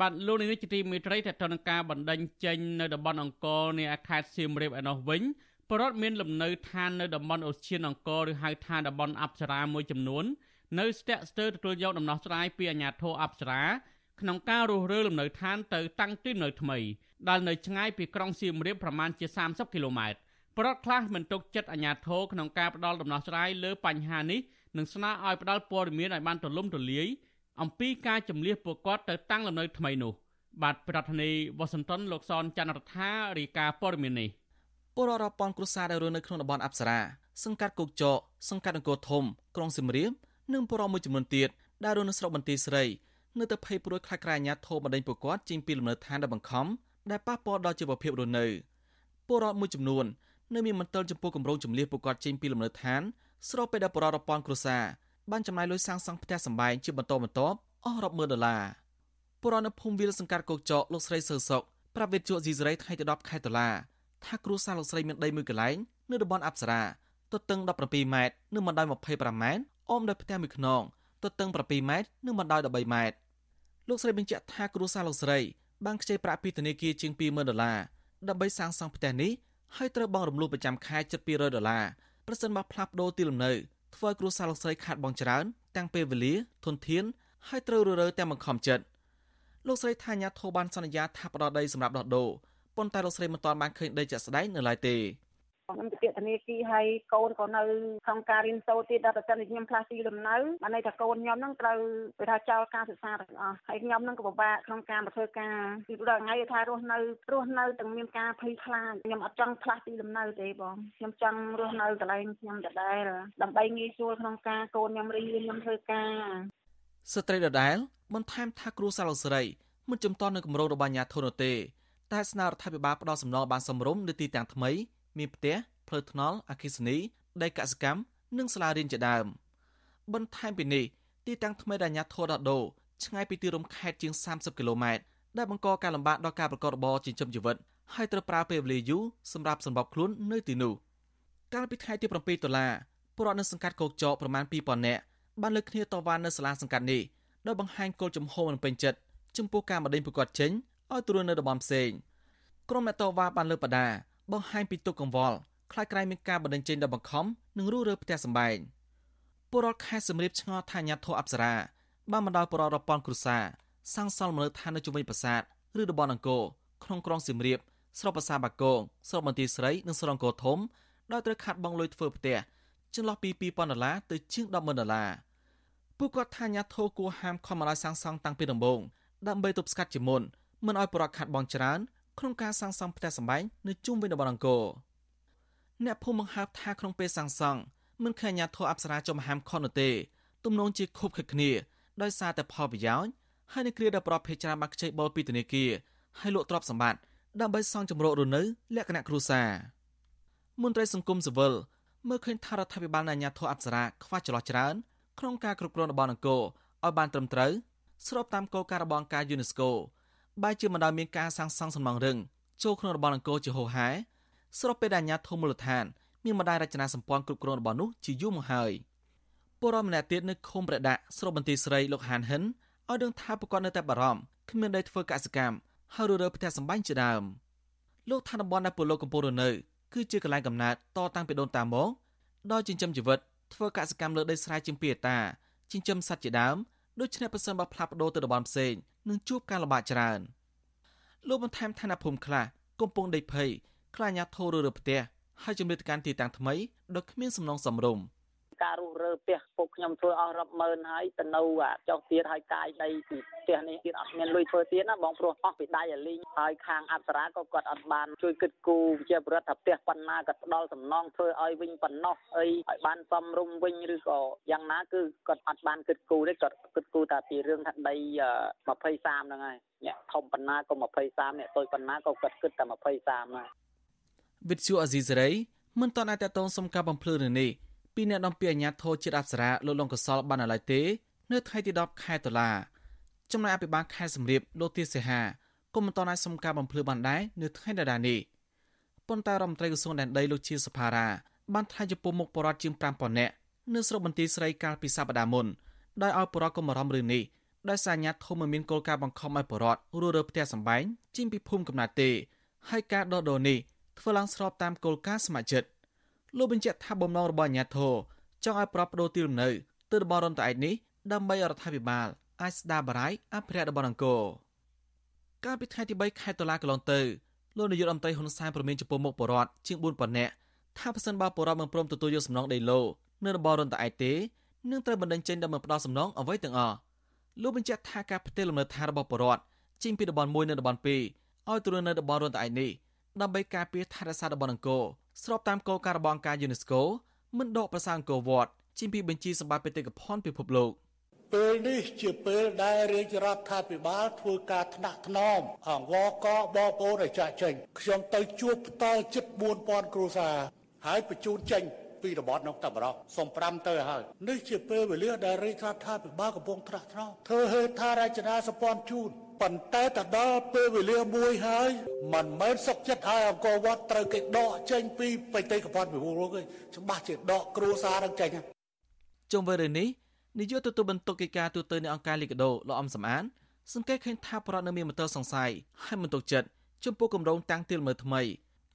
S4: បាទលោកនាយកជាទីមេត្រីតទៅនឹងការបណ្ដឹងចេញនៅតំបន់អង្គរនៃខេត្តសៀមរាបឯណោះវិញប្រដ្ឋមានលំនៅឋាននៅតំបន់អូសៀនអង្គរឬហៅថាតំបន់អប្សរាមួយចំនួននៅស្ទាក់ស្ទើរទទួលយកដំណោះស្រាយពីអាជ្ញាធរអប្សរាក្នុងការរុះរើលំនៅឋានទៅតាំងទីនៅថ្មីដែលនៅឆ្ងាយពីក្រុងសៀមរាបប្រមាណជា30គីឡូម៉ែត្រប្រដ្ឋខ្លះមិនទុកចិត្តអាជ្ញាធរក្នុងការផ្ដល់ដំណោះស្រាយលើបញ្ហានេះនិងស្នើឲ្យផ្ដល់ព័ត៌មានឲ្យបានទូលំទូលាយ អំពីការចម្លៀសពួកគាត់ទៅតាំងលំនៅថ្មីនោះ បាទប្រធានាធិបតីវ៉ាស៊ីនតោនលោកសនច័ន្ទរដ្ឋារាយការណ៍ព័ត៌មាននេះ
S17: ពលរដ្ឋរាប់ពាន់គ្រួសារដែលរស់នៅក្នុងតំបន់អប្សរាសង្កាត់គោកចកសង្កាត់អង្គរធំក្រុងសៀមរាបនិងពលរដ្ឋមួយចំនួនទៀតដែលរស់នៅស្រុកបន្ទាយស្រីនៅតែភ័យព្រួយខ្លាចក្រែអាញាធមបណ្ដេញពួកគាត់ចេញពីលំនៅឋានដែលបង្ខំដែលប៉ះពាល់ដល់ជីវភាពរស់នៅពលរដ្ឋមួយចំនួននៅមានមន្ទិលចំពោះគម្រោងចម្លៀសពួកគាត់ចេញពីលំនៅឋានស្របពេលដែលពលរដ្ឋរាប់ពាន់គ្រួសារ បានចំណាយលុយសាងសង់ផ្ទះសម្បែងជាបន្តបន្ទាប់អស់រាប់ម៉ឺនដុល្លារពលរដ្ឋនៅភូមិវាលសង្កាត់កោកចកលោកស្រីសើសុកប្រាប់វិទ្យុស៊ីសេរីថ្ងៃទី10ខែតុលាថាគ្រួសារលោកស្រីមានដីមួយកន្លែងនៅតំបន់អប្សរាទទឹង17ម៉ែត្រនិងបណ្ដោយ25ម៉ែត្រអមដោយផ្ទះមួយខ្នងទទឹង7ម៉ែត្រនិងបណ្ដោយ13ម៉ែត្រលោកស្រីបញ្ជាក់ថាគ្រួសារលោកស្រីបានខ្ចីប្រាក់ពីធនាគារជាង20000ដុល្លារដើម្បីសាងសង់ផ្ទះនេះហើយត្រូវបង់រំលោះប្រចាំខែជិត200ដុល្លារប្រសិនបើផ្លាស់ប្ដូរទីលំនៅ ធ្វើឲ្យគ្រួសារលោកស្រីខាតបង់ច្រើនទាំងពេលវេលាធនធានហើយត្រូវររើទាំងបង្ខំចិត្តលោកស្រីថាញាធោបានសន្យាថាផ្ដល់ដីសម្រាប់ដោះដូរប៉ុន្តែលោកស្រីមិនទាន់បានឃើញដីជាក់ស្ដែងនៅឡើយទេ
S18: ខ្ញុំទៅពាក្យធនាគារហើយកូនក៏នៅក្នុងការរៀនសូត្រទៀតដល់តែខ្ញុំផ្លាស់ទីលំនៅបានន័យថាកូនខ្ញុំនឹងត្រូវគេថាចោលការសិក្សាទាំងអស់ហើយខ្ញុំនឹងក៏ពិបាកក្នុងការមកធ្វើការពីព្រោះថ្ងៃថារស់នៅរស់នៅទាំងមានការភ័យខ្លាចខ្ញុំអត់ចង់ផ្លាស់ទីលំនៅទេបងខ្ញុំចង់រស់នៅកន្លែងខ្ញុំដដែលដើម្បីងាយស្រួលក្នុងការកូនខ្ញុំរៀនខ្ញុំធ្វើការ
S17: ស្ត្រីដដែលបន្ថែមថាគ្រូសាឡូសេរីមិនចំតន់នៅគម្រោងរបស់អាញាធននោះទេតែស្នើរដ្ឋាភិបាលផ្ដល់សំណងបានសមរម្យនៅទីតាំងថ្មី មានផ្ទះផ្លូវថ្នល់អគ្គិសនីដីកសិកម្មនិងសាលារៀនជាដើមបន្ថែមពីនេះទីតាំងថ្មីដែលអាញាធរដោះដូរឆ្ងាយពីទីរួមខេត្តជាង30គីឡូម៉ែត្រដែលបង្កការលំបាកដល់ការប្រកបរបរចិញ្ចឹមជីវិតហើយត្រូវប្រើពេលវេលាយូរសម្រាប់សម្របខ្លួននៅទីនោះកាលពីថ្ងៃទី7តុលាពលរដ្ឋនៅសង្កាត់កោកចកប្រមាណ2000នាក់បានលើកគ្នាតវ៉ានៅសាលាសង្កាត់នេះដោយបង្ហាញគោលជំហរមិនពេញចិត្តចំពោះការបដិញប្រកាសចេញឲ្យទ្រួននៅតំបន់ផ្សេងក្រុមអ្នកតវ៉ាបានលើកបដា បង្ហាញពីទុកកង្វល់ខ្លាចក្រែងមានការបដិញចេញដល់បង្ខំនិងរុះរើផ្ទះសម្បែងពលរដ្ឋខេត្តសំរៀបឆ្ងល់ថាញាធរអប្សរាបានបណ្ដោយពលរដ្ឋរាប់ពាន់គ្រួសារសាងសង់មនៅឋាននៅជុំវិញប្រាសាទឬតំបន់អង្គរក្នុងក្រុងសៀមរាបស្រុកប្រាសាទបាគងស្រុកបន្ទាយស្រីនិងស្រុកអង្គរធំដោយត្រូវខាត់បង់លុយធ្វើផ្ទះចន្លោះពី2000ដុល្លារទៅជាង100,000ដុល្លារពួកគាត់ថាញាធរគួរហាមខំឲ្យសាងសង់តាំងពីដំបូងដើម្បីទប់ស្កាត់ជាមុនមិនឲ្យបរិវត្តខាត់បងច្រើន ក្នុងការសាងសង់ផ្ទះសម្បែងនៅជុំវិញតំបន់អង្គរអ្នកភូមិបង្ហើបថាក្នុងពេលសាងសង់មិនឃើញអាញាធរអប្សរាចំហាមខុសនោះទេទំនងជាខុបខិតគ្នាដោយសារតែផលប្រយោជន៍ហើយនៅគ្រាដែលប្រភេទច្រើនបាក់ខ្ចីបុលពីធនាគារហើយលក់ទ្រព្យសម្បត្តិដើម្បីសង់ចម្រោករស់នៅលក្ខណៈគ្រួសារមន្ត្រីសង្គមស៊ីវិលមើលឃើញថារដ្ឋាភិបាលនៃអាញាធរអប្សរាខ្វះចន្លោះច្រើនក្នុងការគ្រប់គ្រងរបស់នគរឲ្យបានត្រឹមត្រូវស្របតាមគោលការណ៍របស់អង្គការ UNESCO បែរជាមិនដែលមានការសាងសង់សំណង់រឹងចូលក្នុងរបស់នគរជាហូរហែស្របពេលដែលអាញាធរមូលដ្ឋានមានម្ដាយរចនាសម្ព័ន្ធគ្រប់គ្រងរបស់នោះជាយូរមកហើយពលរដ្ឋម្នាក់ទៀតនៅឃុំប្រដាក់ស្រុកបន្ទាយស្រីលោកហានហិនឲ្យដឹងថាប្រកបនៅតែបារម្ភគ្មានដីធ្វើកសិកម្មហើយររើផ្ទះសម្បែងជាដើមលោកថាតំបន់ដែលពលរដ្ឋកំពុងរស់នៅគឺជាកន្លែងកំណើតតតាំងពីដូនតាមកដោយចិញ្ចឹមជីវិតធ្វើកសិកម្មលើដីស្រែជាងពីអតាចិញ្ចឹមសត្វជាដើមដូច្នេះប្រសិនបើផ្លាស់ប្ដូរទៅតំបន់ផ្សេង នឹងជួបការលំបាកច្រើនលោកបន្ថែមថាអ្នកភូមិខ្លះកំពុងដេកភ័យខ្លាចអាញាធររើផ្ទះហើយជំរាបទៅកាន់ទីតាំងថ្មីដោយគ្មានសំណងសំរុំ។
S19: ការរុះរើផ្ទះពុកខ្ញុំធ្វើអស់រាប់ម៉ឺនហើយទៅនៅចុះទៀតហើយកាយដីពីផ្ទះនេះទៀតអត់មានលុយធ្វើទៀតណាបងព្រោះអស់ពីដៃអាលីងហើយខាងអប្សរាក៏គាត់អត់បានជួយគិតគូរជាប្រដ្ឋថាផ្ទះប៉ុណ្ណាក៏ផ្ដល់សំណងធ្វើឲ្យវិញប៉ុណ្ណោះអីឲ្យបានសំរុំវិញឬក៏យ៉ាងណាគឺគាត់អត់បានគិតគូរទេគាត់គិតគូរតែពីរឿងថាដី20 30ហ្នឹងហើយអ្នកធំប៉ុណ្ណាក៏20 30អ្នកតូចប៉ុណ្ណាក៏គាត់គិតតែ20 30ហើយ
S17: វិទ្យុអាស៊ីសេរីមិនតន់អាចតតងសុំការបំភ្លឺនេះ ពីអ្នកនាំពាក្យអាជ្ញាធរជាតិអប្សរាលោកលងកសលបានឡើយទេ នៅថ្ងៃទី10ខែតុលាចំណែកអភិបាលខេត្តសំរៀបលោកទាសិហាក៏មិនតន់អាចសុំការបំភ្លឺបានដែរនៅថ្ងៃដដែលនេះប៉ុន្តែរដ្ឋមន្ត្រីក្រសួងដែនដីលោកជាសភារាបានថ្លែងចំពោះមុខបរិវត្តជាង5000នាក់នៅស្រុកបន្ទាយស្រីកាលពីសប្តាហ៍មុនដោយឲ្យបរិវត្តកុំបារម្ភរឿងនេះដោយសារអាញាធមមិនមានគោលការណ៍បង្ខំឲ្យបរិវត្តរស់រើផ្ទះសម្បែងចេញពីភូមិកំណើតទេហើយការដោះដូរនេះធ្វើឡើងស្របតាមគោលការណ៍សមាជិក លោកបញ្ជាក់ថាបំណងរបស់អាជ្ញាធរចង់ឲ្យប្របប្ដូរទីលំនៅទៅតំបន់រនតឯកនេះដើម្បីរដ្ឋាភិបាលអាចស្ដារបារាយអភិរក្សតំបន់អង្គរកាលពីថ្ងៃទី3ខែតុលាកន្លងទៅលោកនាយករដ្ឋមន្ត្រីហ៊ុនសែនប្រមានចំពោះមុខបរដ្ឋជាង4ប៉ុណ្ណេះថាប្រសិនបើបរដ្ឋមិនព្រមទទួលយកសំណងដីឡូនៅតំបន់រនតឯកទេនឹងត្រូវបណ្ដឹងចេញដើម្បីផ្ដោតសំណងអ្វីទាំងអស់លោកបញ្ជាក់ថាការផ្ទេរលំនៅឋានរបស់បរដ្ឋចេញពីតំបន់1នៅតំបន់2ឲ្យទៅនៅតំបន់រនតឯកនេះដើម្បីការពារថែរក្សាតំបន់អង្គរ ស្របតាមគោលការណ៍របស់អង្គការ UNESCO មិនដកប្រសាអង្គរវត្តជាពីបញ្ជីសម្បត្តិបេតិកភណ្ឌពិភពលោក
S20: ពេលនេះជាពេលដែលរាជរដ្ឋាភិបាលធ្វើការថ្នាក់ថ្នមអង្វរកបងប្អូនឲ្យចាក់ចេញខ្ញុំទៅជួបផ្ទាល់ជិត4000គ្រួសារហើយបញ្ជូនចេញ ពីរបបនោះតែបរោះសុំ5ទៅហើយនេះជាពេលវេលាដែលរាជរដ្ឋាភិបាលកំពុងថ្នាក់ថ្នមធ្វើហេដ្ឋារចនាសម្ព័ន្ធជូនប៉ុន្តែទៅដល់ពេលវេលាមួយហើយមិនមែនសុកចិត្តឲ្យអង្គរវត្តត្រូវគេដកចេញពីបេតិកភណ្ឌពិភពលោកទេច្បាស់ជាដកគ្រួសារនឹងចេញ
S17: ជុំវិញរឿងនេះនាយកទទួលបន្ទុកកិច្ចការទូតនៃអង្គការលីកាដូលោកអំសំអានសង្កេតឃើញថាប្រដ្ឋនៅមានមន្ទិលសង្ស័យហើយមិនទុកចិត្តចំពោះគម្រោងតាំងទីលមើលថ្មី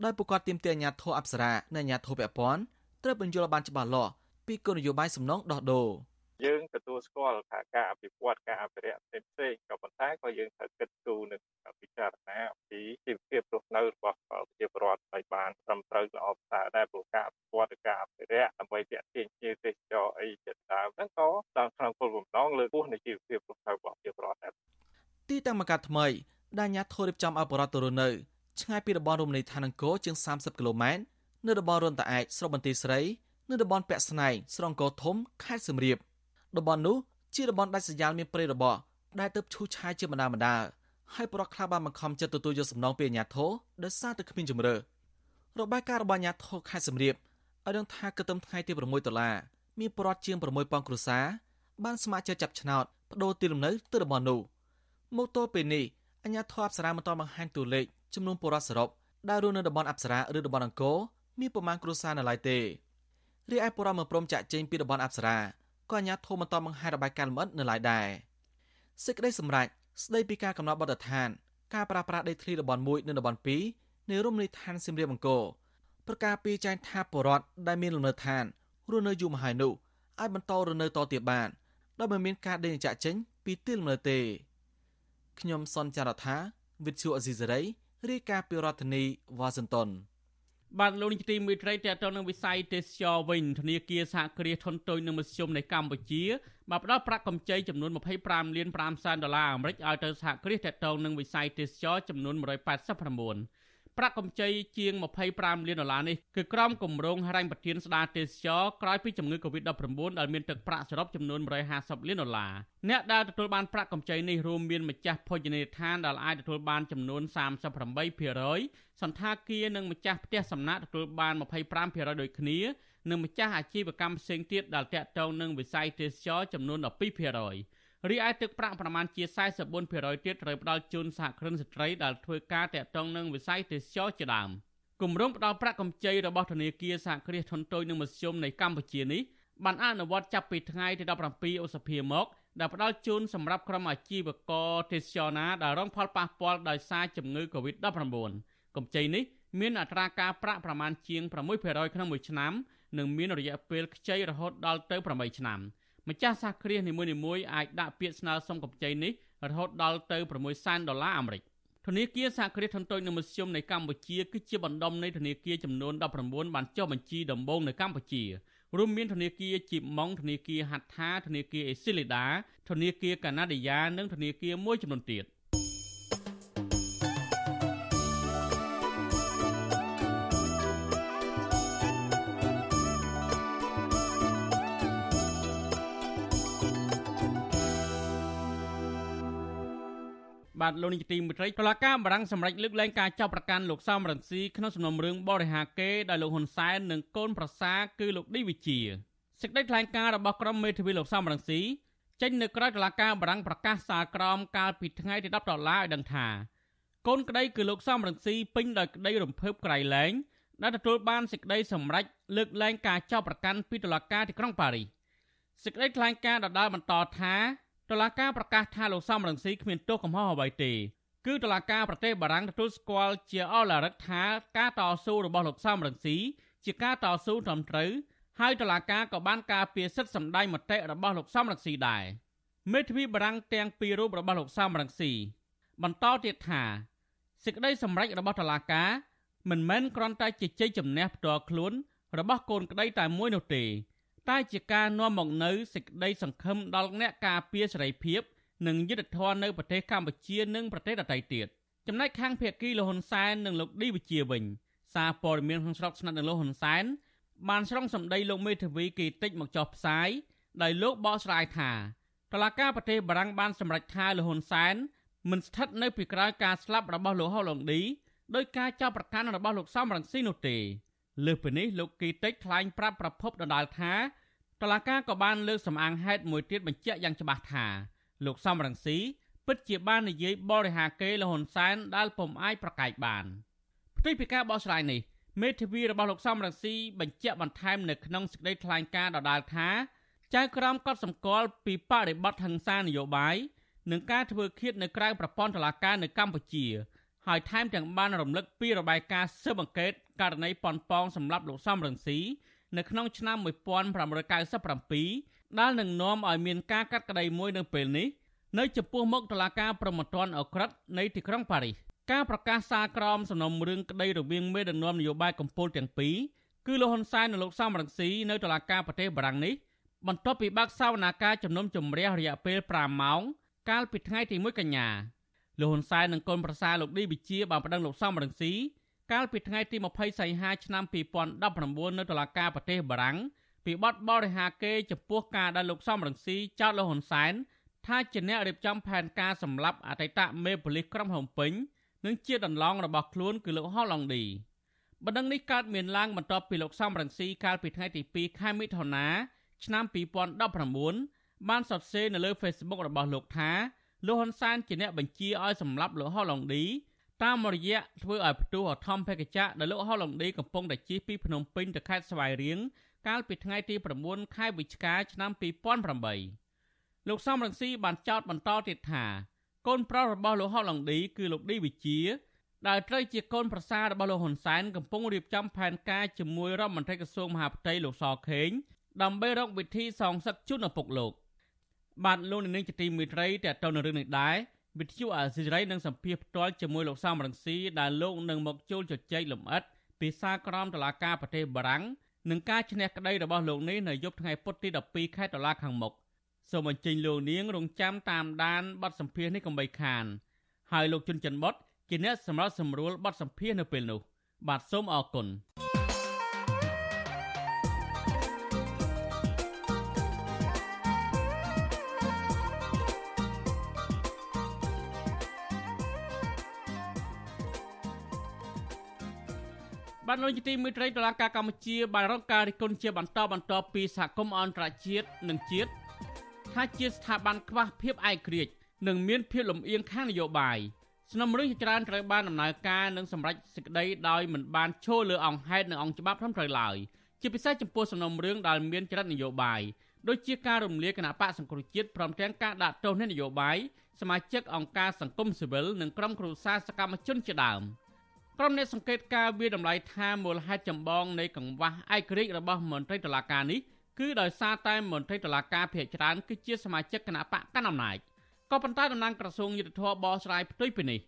S17: ដោយប្រកាសទាមទារអាជ្ញាធរអប្សរានិងអាជ្ញាធរពាក់ព័ន្ធ ត្រូវបញ្យល់បានច្បាស់លាស់ពីគោលនយោបាយសំណងដោះដូរ
S12: យើងទទួលស្គាល់ថាការអភិវឌ្ឍការអភិរក្សផ្សេងផ្សេងក៏ប៉ុន្តែក៏យើងត្រូវគិតគូរនិងពិចារណាអំពីជីវភាពរស់នៅរបស់ប្រជាពលរដ្ឋឲ្យបានត្រឹមត្រូវល្អប្រសើរដែរព្រោះការអភិវឌ្ឍនិងការអភិរក្សដើម្បីទាក់ទាញភ្ញៀវទេសចរអីជាដើមហ្នឹងក៏តាមក្នុងគោលបំណងលើកពោះនៃជីវភាពរស់នៅរបស់ប្រជាពលរដ្ឋដែរ
S17: ទីតាំងមកកាថ្មីដែលអាញាធររៀបចំឲ្យបរដ្ឋទៅរស់នៅឆ្ងាយពីតំបន់រមណីយដ្ឋានអង្គរជាង30គីឡូម៉ែត្រ នៅតំបន់រនតាឯកស្រុកបន្ទាយស្រីនៅតំបន់ពាក់ស្នែងស្រុកអង្គរធំខេត្តសៀមរាបតំបន់នោះជាតំបន់ដាច់ស្រយាលមានព្រៃរបោះដែលទៅឈូសឆាយជាបណ្ដាបណ្ដាហើយប្រកខ្លះបានបង្ខំចិត្តទទួលយកសំណងពីអាជ្ញាធរដោយសារតែគ្មានជំរឿរបាយការណ៍របស់អាជ្ញាធរខេត្តសៀមរាបឲ្យដឹងថាគិតត្រឹមថ្ងៃទី6ដុល្លារមានប្រវត្តិជាង6000គ្រួសារបានស្ម័គ្រចិត្តចាប់ឆ្នោតបដូរទីលំនៅទៅតំបន់នោះមកទល់ពេលនេះអាជ្ញាធរអប្សរាមិនទាន់បង្ហាញតួលេខចំនួនពលរដ្ឋសរុបដែលរស់នៅតំបន់អប្សរាឬតំបន់អង្គរ មានប្រមាណគ្រួសារនៅឡើយទេរីឯពលរដ្ឋមិនព្រមចាក់ចេញពីតំបន់អប្សរាក៏អាជ្ញាធរមិនតបបង្ហាញរបាយការណ៍លម្អិតនៅឡើយដែរសេចក្តីសម្រេចស្តីពីការកំណត់បទដ្ឋាន ការប្រាស្រ័យដីធ្លីតំបន់1និងតំបន់2នៃរមណីយដ្ឋានសៀមរាបអង្គរប្រកាសពីចែងថាបរដ្ឋដែលមានលំនៅឋានរស់នៅយូរមកហើយនោះអាចបន្តរស់នៅតទៀតបានដោយមិនមានការដេញចាក់ចេញពីទីលំនៅទេខ្ញុំសនចាររថាវិទ្យុអេស៊ីសេរីរាយការណ៍ពីរដ្ឋធានីវ៉ាស៊ីនតោន
S4: បាទលោកនាយកទីមេត្រីតេតទៅនឹងវិស័យទេសចរវិញធនាគារសហគ្រាសធុនតូចនិងមធ្យមនៃកម្ពុជាបានផ្ដល់ប្រាក់កម្ចីចំនួន25លាន5សែនដុល្លារអាមេរិកឲ្យទៅសហគ្រាសតេតទៅនឹងវិស័យទេសចរចំនួន189 ប្រាក់កម្ចីជាង25លានដុល្លារនេះគឺក្រុមគម្រោងហិរញ្ញប្បទានស្ដារទេសចរក្រោយពីជំងឺ Covid-19 ដែលមានទឹកប្រាក់សរុបចំនួន150លានដុល្លារអ្នកដែលទទួលបានប្រាក់កម្ចីនេះរួមមានម្ចាស់ភោជនីយដ្ឋានដែលអាចទទួលបានចំនួន38%សន្តាគារនិងម្ចាស់ផ្ទះសំណាក់ទទួលបាន25%ដូចគ្នានិងម្ចាស់អាជីវកម្មផ្សេងទៀតដែលតាក់ទងនឹងវិស័យទេសចរចំនួន12% រីឯទឹកប្រាក់ប្រមាណជា44%ទៀតត្រូវផ្ដល់ជូនសហគ្រិនស្ត្រីដែលធ្វើការតាក់ទងនឹងវិស័យទេសចរជាដើមគម្រោងផ្ដល់ប្រាក់កម្ចីរបស់ធនាគារសហគ្រាសធុនតូចនិងមធ្យមនៃកម្ពុជានេះបានអនុវត្តចាប់ពីថ្ងៃទី17ឧសភាមកដែលផ្ដល់ជូនសម្រាប់ក្រុមអាជីវករទេសចរណាដែលរងផលប៉ះពាល់ដោយសារជំងឺ Covid-19 កម្ចីនេះមានអត្រាការប្រាក់ប្រមាណជាង6%ក្នុងមួយឆ្នាំនិងមានរយៈពេលខ្ចីរហូតដល់ទៅ8ឆ្នាំ ម្ចាស់សហគ្រាសនីមួយៗអាចដាក់ពាក្យស្នើសុំកម្ចីនេះរហូតដល់ទៅ6សែនដុល្លារអាមេរិកធនាគារសហគ្រាសធុនតូចនិងមធ្យមនៃកម្ពុជាគឺជាបណ្ដុំនៃធនាគារចំនួន19បានចុះបញ្ជីដំបូងនៅកម្ពុជារួមមានធនាគារជីបម៉ុងធនាគារហាត់ថាធនាគារអេស៊ីលីដាធនាគារកាណាឌីយ៉ានិងធនាគារមួយចំនួនទៀត។ បាទលោកនាយកទីមេត្រីតុលាការបារាំងសម្រេចលើកលែងការចាប់ប្រកាន់លោកសំរងស៊ីក្នុងសំណុំរឿងបរិហាកេដោយលោកហ៊ុនសែននិងកូនប្រសាគឺលោកឌីវិជាសេចក្តីថ្លែងការណ៍របស់ក្រុមមេធាវីលោកសំរងស៊ីចេញនៅក្រៅតុលាការបារាំងប្រកាសសាលក្រមកាលពីថ្ងៃទី10ដុល្លារឲ្យដឹងថាកូនក្តីគឺលោកសំរងស៊ីពេញដោយក្តីរំភើបក្រៃលែងដែលទទួលបានសេចក្តីសម្រេចលើកលែងការចាប់ប្រកាន់ពីតុលាការទីក្រុងប៉ារីសសេចក្តីថ្លែងការណ៍ដដាលបន្តថា តុលាការប្រកាសថាលោកសំរងស៊ីគ្មានទោសកំហុសអ្វីទេគឺតុលាការប្រទេសបារាំងទទួលស្គាល់ជាអឡារឹកថាការតស៊ូរបស់លោកសំរងស៊ីជាការតស៊ូត្រឹមត្រូវហើយតុលាការក៏បានការពារសិទ្ធិសម្ដែងមតិរបស់លោកសំរងស៊ីដែរមេធាវីបារាំងទាំងពីររូបរបស់លោកសំរងស៊ីបន្តទៀតថាសេចក្តីសម្រេចរបស់តុលាការមិនមែនគ្រាន់តែជាជ័យជំនះផ្ទាល់ខ្លួនរបស់កូនក្តីតែមួយនោះទេ តែជាការនាំមកនូវសេចក្តីសង្ឃឹមដល់អ្នកការពារសេរីភាព និងយុត្តិធម៌នៅប្រទេសកម្ពុជានិងប្រទេសដទៃទៀតចំណែកខាងភៀកគីលហ៊ុនសែននិងលោកឌីវិជាវិញ សារព័ត៌មានក្នុងស្រុកស្និទ្ធនឹងលោកហ៊ុនសែនបានស្រង់សម្ដីលោកមេធាវីគីតិចមកចោះផ្សាយដោយលោកបកស្រាយថាតឡាការប្រទេសបារាំងបានសម្រេចថាលោកហ៊ុនសែនមិនស្ថិតនៅពីក្រោយការស្លាប់របស់លោកហុលឡុងឌីដោយការចាប់ប្រកាន់របស់លោកសំរងស៊ីនោះទេលើសពីនេះលោកគីតិចថ្លែងប្រាប់ប្រភពដដាលថា តឡាកាក៏បានលើកសំអាងហេតុមួយទៀតបញ្ជាក់យ៉ាងច្បាស់ថាលោកសំរងស៊ីពិតជាបាននិយាយបរិហាកេលហ៊ុនសែនដែលពុំអាចប្រកែកបានផ្ទុយពីការបោះឆ្នោតនេះមេធាវីរបស់លោកសំរងស៊ីបញ្ជាក់បន្ថែមនៅក្នុងសេចក្តីថ្លែងការណ៍ដដាលថាចៅក្រមកត់សម្គាល់ពីបរិបត្តិហិង្សានយោបាយនិងការធ្វើឃាតនៅក្រៅប្រព័ន្ធតុលាការនៅកម្ពុជាហើយថែមទាំងបានរំលឹកពីរបាយការណ៍ស៊ើបអង្កេតករណីប៉ុនប៉ងសម្រាប់លោកសំរងស៊ី នៅក្នុងឆ្នាំ1597ដែលនឹងនាំឲ្យមានការកាត់ក្តីមួយនៅពេលនេះនៅចំពោះមុខតុលាការប្រំពន្ធអក្រិតនៃទីក្រុងប៉ារីសការប្រកាសសារក្រមសំណុំរឿងក្តីរវាងមេដឹកនាំនយោបាយកម្ពុជាទាំងពីរគឺលោកហ៊ុនសែននិងលោកសំរងស៊ីនៅតុលាការប្រទេសបារាំងនេះបន្ទាប់ពីបើកសវនាការជំនុំជម្រះរយៈពេល5ម៉ោងកាលពីថ្ងៃទី1កញ្ញាលោកហ៊ុនសែននិងកូនប្រសារលោកឌីវិជាបានប្តឹងលោកសំរងស៊ី កាលពីថ្ងៃទី20សីហាឆ្នាំ2019នៅតុលាការប្រទេសបារាំងពីបទបរិហាកេរចំពោះការដែលលោកសំរងស៊ីចោទលោកហ៊ុនសែនថាជាអ្នករៀបចំផែនការសម្លាប់អតីតមេប៉ូលីសក្រុងភ្នំពេញនិងជាដន្លងរបស់ខ្លួនគឺលោកហុលឡុងឌីបណ្ដឹងនេះកើតមានឡើងបន្ទាប់ពីលោកសំរងស៊ីកាលពីថ្ងៃទី2ខែមិថុនាឆ្នាំ2019បានសរសេរនៅលើ Facebook របស់លោកថាលោកហ៊ុនសែនជាអ្នកបញ្ជាឲ្យសម្លាប់លោកហុលឡុងឌី តាមរយៈធ្វើឲ្យផ្ទុះអធំភេកចៈដែលលោកហុលឡុងឌីកំពុងតែជិះពីភ្នំពេញទៅខេត្តស្វាយរៀងកាលពីថ្ងៃទី9ខែវិច្ឆិកាឆ្នាំ2008លោកសំរងស៊ីបានចោទបន្តទៀតថាកូនប្រុសរបស់លោកហុលឡុងឌីគឺលោកឌីវិជាដែលត្រូវជាកូនប្រសាររបស់លោកហ៊ុនសែនកំពុងរៀបចំផែនការជាមួយរដ្ឋមន្ត្រីក្រសួងមហាផ្ទៃលោកសខេងដើម្បីរកវិធីសងសឹកជូនឪពុកលោក បាទលោកនាងជាទីមេត្រីតើតើនៅរឿងនេះដែរ វិទ្យុអាស៊ីសេរីនឹងសម្ភាសផ្ទាល់ជាមួយលោកសំរងស៊ីដែលលោកនឹងមកចូលជជែកលម្អិតពីសារក្រមតុលាការប្រទេសបារាំងនិងការឈ្នះក្តីរបស់លោកនេះនៅយប់ថ្ងៃពុធទី12ខែតុលាខាងមុខសូមអញ្ជើញលោកនាងរងចាំតាមដានបទសម្ភាសនេះកុំបីខាន ហើយលោកជុនច័ន្ទបុតជាអ្នកសម្រាប់សម្រួលបទសម្ភាសនៅពេលនោះ បាទសូមអរគុណ បានលោកជាទីមេត្រីតុលាការកម្ពុជាបានរកការរិះគន់ជាបន្តបន្ទាប់ពីសហគមន៍អន្តរជាតិនិងជាតិថាជាស្ថាប័នខ្វះភាពឯករាជ្យនិងមានភាពលំអៀងខាងនយោបាយសំណុំរឿងជាច្រើនត្រូវបានដំណើរការនិងសម្រេចសេចក្តីដោយមិនបានឈលលើអង្គហេតុនិងអង្គច្បាប់ត្រឹមត្រូវឡើយជាពិសេសចំពោះសំណុំរឿងដែលមានចរិតនយោបាយដូចជាការរំលាយគណៈបកសង្គ្រោះជាតិព្រមទាំងការដាក់ទោសអ្នកនយោបាយសមាជិកអង្គការសង្គមស៊ីវិលនិងក្រុមគ្រួសារសកម្មជនជាដើម។ ក្រុមអ្នកសង្កេតការវាតម្លៃថាមូលហេតុចម្បងនៃកង្វះឯករាជ្យរបស់មន្ត្រីតុលាការនេះគឺដោយសារតែមន្ត្រីតុលាការភាគច្រើនគឺជាសមាជិកគណៈបកកណ្ដាលអំណាចក៏ប៉ុន្តែតំណាងក្រសួងយុទ្ធភ័ពបោះស្រាយផ្ទុយពីនេះ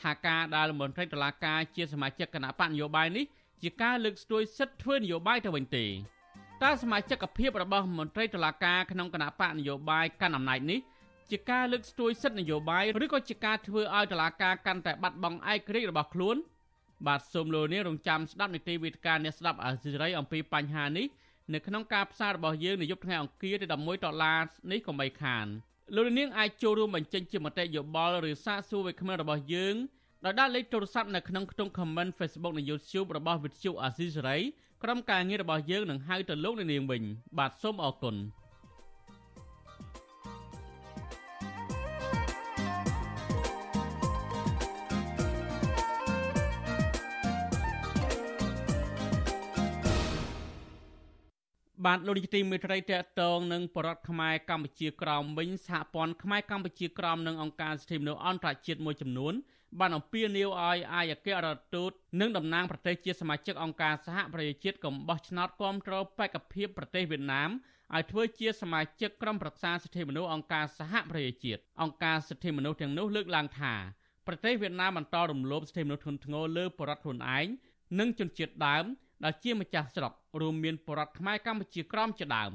S4: ថាការដែលមន្ត្រីតុលាការជាសមាជិកគណៈបកនយោបាយនេះជាការលើកស្ទួយសិទ្ធិធ្វើនយោបាយទៅវិញទេតើសមាជិកភាពរបស់មន្ត្រីតុលាការក្នុងគណៈបកនយោបាយកាន់អំណាចនេះជាការលើកស្ទួយសិទ្ធិនយោបាយឬក៏ជាការធ្វើឲ្យតុលាការកាន់តែបាត់បង់ឯករាជ្យរបស់ខ្លួន បាទសូមលោកនាងរងចាំស្ដាប់នីតិវិទ្យាអ្នកស្ដាប់អាស៊ីសេរីអំពីបញ្ហានេះនៅក្នុងការផ្សាយរបស់យើងនៅយប់ថ្ងៃអង្គារទី11ដុល្លារនេះកុំបីខានលោកនាងអាចចូលរួមបញ្ចេញជាមតិយោបល់ឬសាកសួរវាគ្មិនរបស់យើងដោយដាក់លេខទូរស័ព្ទនៅក្នុងខ្ទង់ comment Facebook និង YouTube របស់ Vithu Azisery ក្រុមការងាររបស់យើងនឹងហៅទៅលោកនាងវិញបាទសូមអរគុណ។ បាទលោកនាយកទីមេត្រីតេតងនឹងបរដ្ឋខ្មែរកម្ពុជាក្រោមវិញសហព័ន្ធខ្មែរកម្ពុជាក្រោមនិងអង្គការសិទ្ធិមនុស្សអន្តរជាតិមួយចំនួនបានអំពាវនាវឲ្យអាយអគ្គរដ្ឋទូតនិងតំណាងប្រទេសជាសមាជិកអង្គការសហប្រជាជាតិកំបោះឆ្នោតគាំទ្របេក្ខភាពប្រទេសវៀតណាមឲ្យធ្វើជាសមាជិកក្រុមប្រឹក្សាសិទ្ធិមនុស្សអង្គការសហប្រជាជាតិអង្គការសិទ្ធិមនុស្សទាំងនោះលើកឡើងថាប្រទេសវៀតណាមបន្តរំលោភសិទ្ធិមនុស្សធ្ងន់ធ្ងរលើប្រជារដ្ឋខ្លួនឯងនិងជនជាតិដើម ដែលជាម្ចាស់ស្រុករួមមានបរដ្ឋខ្មែរកម្ពុជាក្រមជាដើម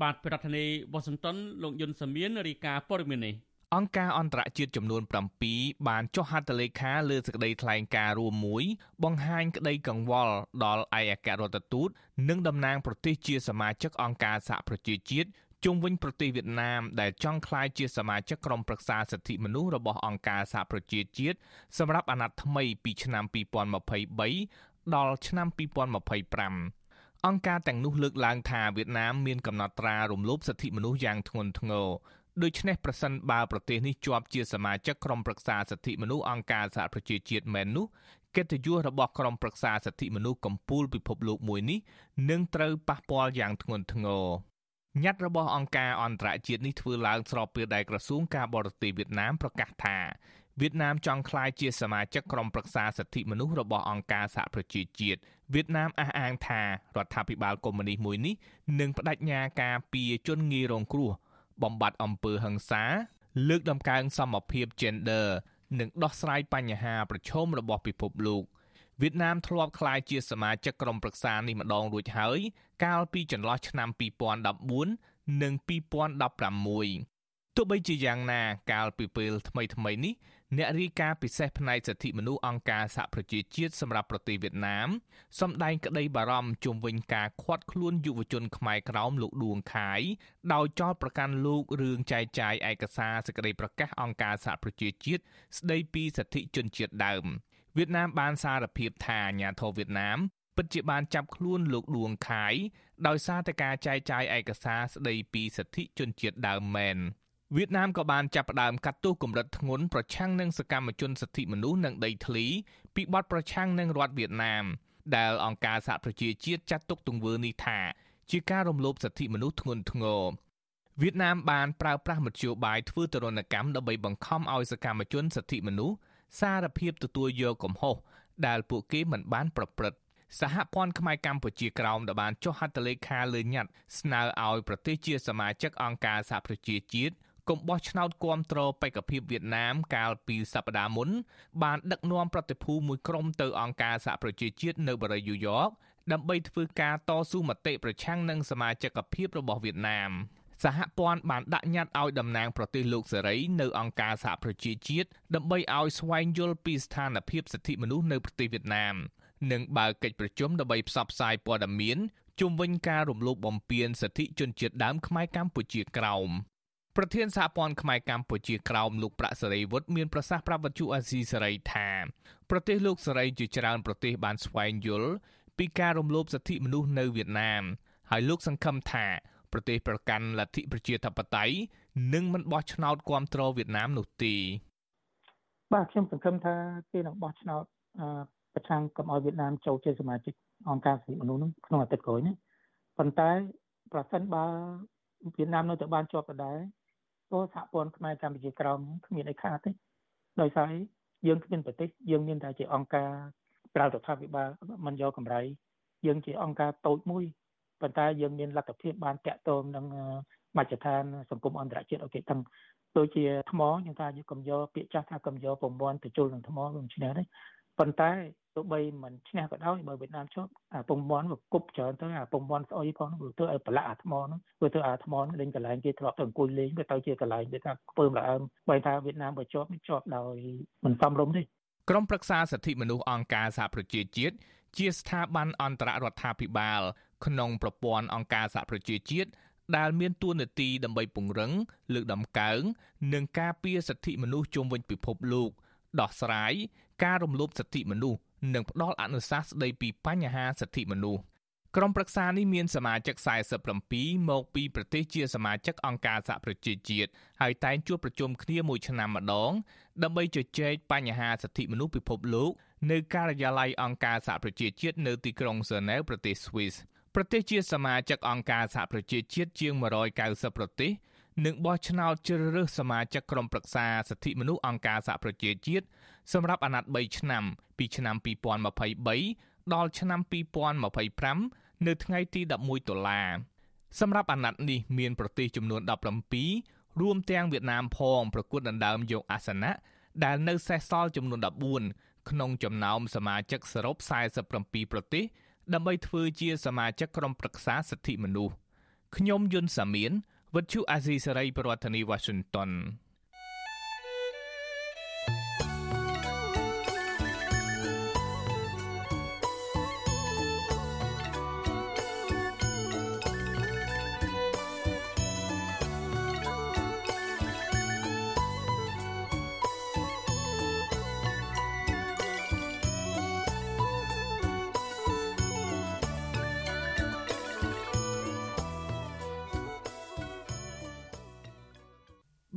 S4: បាទប្រធានាធិបតីវ៉ាស៊ីនតោនលោកយុនសាមៀនរាយការណ៍ព័ត៌មាននេះ
S21: អង្គការអន្តរជាតិចំនួន7បានចុះហត្ថលេខាលើសេចក្តីថ្លែងការណ៍រួមមួយ បង្ហាញក្តីកង្វល់ដល់ឯកអគ្គរដ្ឋទូត និងតំណាងប្រទេសជាសមាជិកអង្គការសហប្រជាជាតិជុំវិញប្រទេសវៀតណាមដែលចង់ក្លាយជាសមាជិកក្រុមប្រឹក្សាសិទ្ធិមនុស្សរបស់អង្គការសហប្រជាជាតិសម្រាប់អាណត្តិថ្មីពីឆ្នាំ2023 ដល់ឆ្នាំ2025អង្គការទាំងនោះលើកឡើងថាវៀតណាមមានកំណត់ត្រារំលោភសិទ្ធិមនុស្សយ៉ាងធ្ងន់ធ្ងរដូច្នេះប្រសិនបើប្រទេសនេះជាប់ជាសមាជិកក្រុមប្រឹក្សាសិទ្ធិមនុស្សអង្គការសហប្រជាជាតិមែននោះកិត្តិយសរបស់ក្រុមប្រឹក្សាសិទ្ធិមនុស្សកម្ពុជាពិភពលោកមួយនេះនឹងត្រូវប៉ះពាល់យ៉ាងធ្ងន់ធ្ងរញត្តិរបស់អង្គការអន្តរជាតិនេះធ្វើឡើងស្របពេលដែលក្រសួងការបរទេសវៀតណាមប្រកាសថា វៀតណាមចង់ក្លាយជាសមាជិកក្រុមប្រឹក្សាសិទ្ធិមនុស្សរបស់អង្គការសហប្រជាជាតិវៀតណាមអះអាងថារដ្ឋាភិបាលកុម្មុយនីសមួយនេះនឹងបដិញ្ញាការពារជនងាយរងគ្រោះបំបត្តិអំពើហិង្សា លើកដំកើងសមភាព gender និងដោះស្រាយបញ្ហាប្រឈមរបស់ពិភពលោកវៀតណាមធ្លាប់ក្លាយជាសមាជិកក្រុមប្រឹក្សានេះម្ដងរួចហើយ កាលពីចន្លោះឆ្នាំ2014និង2016ទោះបីជាយ៉ាងណា កាលពីពេលថ្មីៗនេះ អ្នករាយការណ៍ពិសេសផ្នែកសិទ្ធិមនុស្សអង្គការសហប្រជាជាតិសម្រាប់ប្រទេសវៀតណាមសម្ដែងក្តីបារម្ភជុំវិញការឃាត់ខ្លួនយុវជនខ្មែរក្រោមលោកដួងខាយដោយចោទប្រកាន់លោករឿងចែកចាយឯកសារសេចក្តីប្រកាសអង្គការសហប្រជាជាតិស្តីពីសិទ្ធិជនជាតិដើមវៀតណាមបានសារភាពថាអាញាធរវៀតណាមពិតជាបានចាប់ខ្លួនលោកដួងខាយដោយសារតែការចែកចាយឯកសារស្តីពីសិទ្ធិជនជាតិដើមមែន។ វៀតណាមក៏បានចាប់ផ្ដើមកាត់ទោសកម្រិតធ្ងន់ប្រឆាំងនឹងសកម្មជនសិទ្ធិមនុស្សនិងដីធ្លីពីបទប្រឆាំងនឹងរដ្ឋវៀតណាមដែលអង្គការសហប្រជាជាតិចាត់ទុកទង្វើនេះថាជាការរំលោភសិទ្ធិមនុស្សធ្ងន់ធ្ងរវៀតណាមបានប្រើប្រាស់មធ្យោបាយធ្វើទរណកម្មដើម្បីបង្ខំឲ្យសកម្មជនសិទ្ធិមនុស្សសារភាពទទួលយកកំហុសដែលពួកគេមិនបានប្រព្រឹត្តសហព័ន្ធខ្មែរកម្ពុជាក្រោមដែលបានចុះហត្ថលេខាលើញត្តិស្នើឲ្យប្រទេសជាសមាជិកអង្គការសហប្រជាជាតិ កុំបោះឆ្នោតគាំទ្របេក្ខភាពវៀតណាមកាលពីសប្តាហ៍មុនបានដឹកនាំប្រតិភូមួយក្រុមទៅអង្គការសហប្រជាជាតិនៅបរិយាយ៉កដើម្បីធ្វើការតស៊ូមតិប្រឆាំងនឹងសមាជិកភាពរបស់វៀតណាមសហព័ន្ធបានដាក់ញត្តិឲ្យតំណាងប្រទេសលោកសេរីនៅអង្គការសហប្រជាជាតិដើម្បីឲ្យស្វែងយល់ពីស្ថានភាពសិទ្ធិមនុស្សនៅប្រទេសវៀតណាមនិងបើកកិច្ចប្រជុំដើម្បីផ្សព្វផ្សាយព័ត៌មានជុំវិញការរំលោភបំពានសិទ្ធិជនជាតិដើមខ្មែរកម្ពុជាក្រោម ប្រធានសហព័ន្ធខ្មែរកម្ពុជាក្រោមលោកប្រាក់សេរីវុឌ្ឍមានប្រសាសន៍ប្រាប់វិទ្យុអាស៊ីសេរីថាប្រទេសលោកសេរីជាច្រើនប្រទេសបានស្វែងយល់ពីការរំលោភសិទ្ធិមនុស្សនៅវៀតណាមហើយលោកសង្ឃឹមថាប្រទេសប្រកាន់លទ្ធិប្រជាធិបតេយ្យនឹងមិនបោះឆ្នោតគ្រប់គ្រងវៀតណាមនោះទេ
S22: បាទខ្ញុំសង្ឃឹមថាគេនឹងបោះឆ្នោតប្រឆាំងកុំឲ្យវៀតណាមចូលជាសមាជិកអង្គការសិទ្ធិមនុស្សនោះក្នុងអាទិត្យក្រោយនេះប៉ុន្តែប្រសិនបើវៀតណាមនៅតែបានជាប់ដដែល તો សហព័ន្ធខ្មែរកម្ពុជាក្រោមគ្មានអីខាតទេដោយសារយើងគ្មានប្រទេសយើងមានតែជាអង្គការក្រៅរដ្ឋាភិបាលមិនយកកម្រៃយើងជាអង្គការតូចមួយប៉ុន្តែយើងមានលទ្ធភាពបានតាក់ទងនឹងមជ្ឈដ្ឋានសង្គមអន្តរជាតិអូខេទាំងដូចជាថ្មយើងថាយើងកំយកពាក្យចាស់ថាកំយកប្រព័ន្ធទៅជុលនឹងថ្មវាមិនឈ្នះទេ ប៉ុន្តែទោះបីមិនឈ្នះក៏ដោយបើវៀតណាមជាប់អាពងមន់វាគប់ច្រើនទៅអាពងមន់ស្អុយផងវាធ្វើឲ្យប្រឡាក់អាថ្មហ្នឹងវាធ្វើអាថ្មហ្នឹងលេងកន្លែងគេធ្លាប់ទៅអង្គុយលេងវាទៅជាកន្លែងគេថាខ្ពើមល្អើមបើថាវៀតណាមបើជាប់ជាប់ដោយមិនសមរម្យទេ
S21: ក្រមប្រឹក្សាសិទ្ធិមនុស្សអង្គការសហប្រជាជាតិជាស្ថាប័នអន្តររដ្ឋាភិបាល ក្នុងប្រព័ន្ធអង្គការសហប្រជាជាតិដែលមានទួនាទីដើម្បីពង្រឹង លើកដំកើងនិងការពារសិទ្ធិមនុស្សជុំវិញពិភពលោកដោះស្រាយ ការរំលោភសិទ្ធិមនុស្សនិងផ្ដល់អនុសាសន៍ស្ដីពីបញ្ហាសិទ្ធិមនុស្សក្រុមប្រឹក្សានេះមានសមាជិក47មកពីប្រទេសជាសមាជិកអង្គការសហប្រជាជាតិហើយតែងជួបប្រជុំគ្នាមួយឆ្នាំម្ដង ដើម្បីជជែកបញ្ហាសិទ្ធិមនុស្សពិភពលោកនៅការិយាល័យអង្គការសហប្រជាជាតិនៅទីក្រុងហ្សឺណែវប្រទេសស្វីសប្រទេសជាសមាជិកអង្គការសហប្រជាជាតិជាង190ប្រទេស នឹងបោះឆ្នោតជ្រើសរើសសមាជិកក្រុមប្រឹក្សាសិទ្ធិមនុស្សអង្គការសហប្រជាជាតិសម្រាប់អាណត្តិ3ឆ្នាំពីឆ្នាំ2023ដល់ឆ្នាំ2025នៅថ្ងៃទី11តុលាសម្រាប់អាណត្តិនេះមានប្រទេសចំនួន17រួមទាំងវៀតណាមផងប្រគួតដណ្ដើមយកអាសនៈដែលនៅសេសសល់ចំនួន14ក្នុងចំណោមសមាជិកសរុប47ប្រទេសដើម្បីធ្វើជាសមាជិកក្រុមប្រឹក្សាសិទ្ធិមនុស្សខ្ញុំយុនសាមៀន វិទ្យុអាស៊ីសេរីប្រធានាធិបតី Washington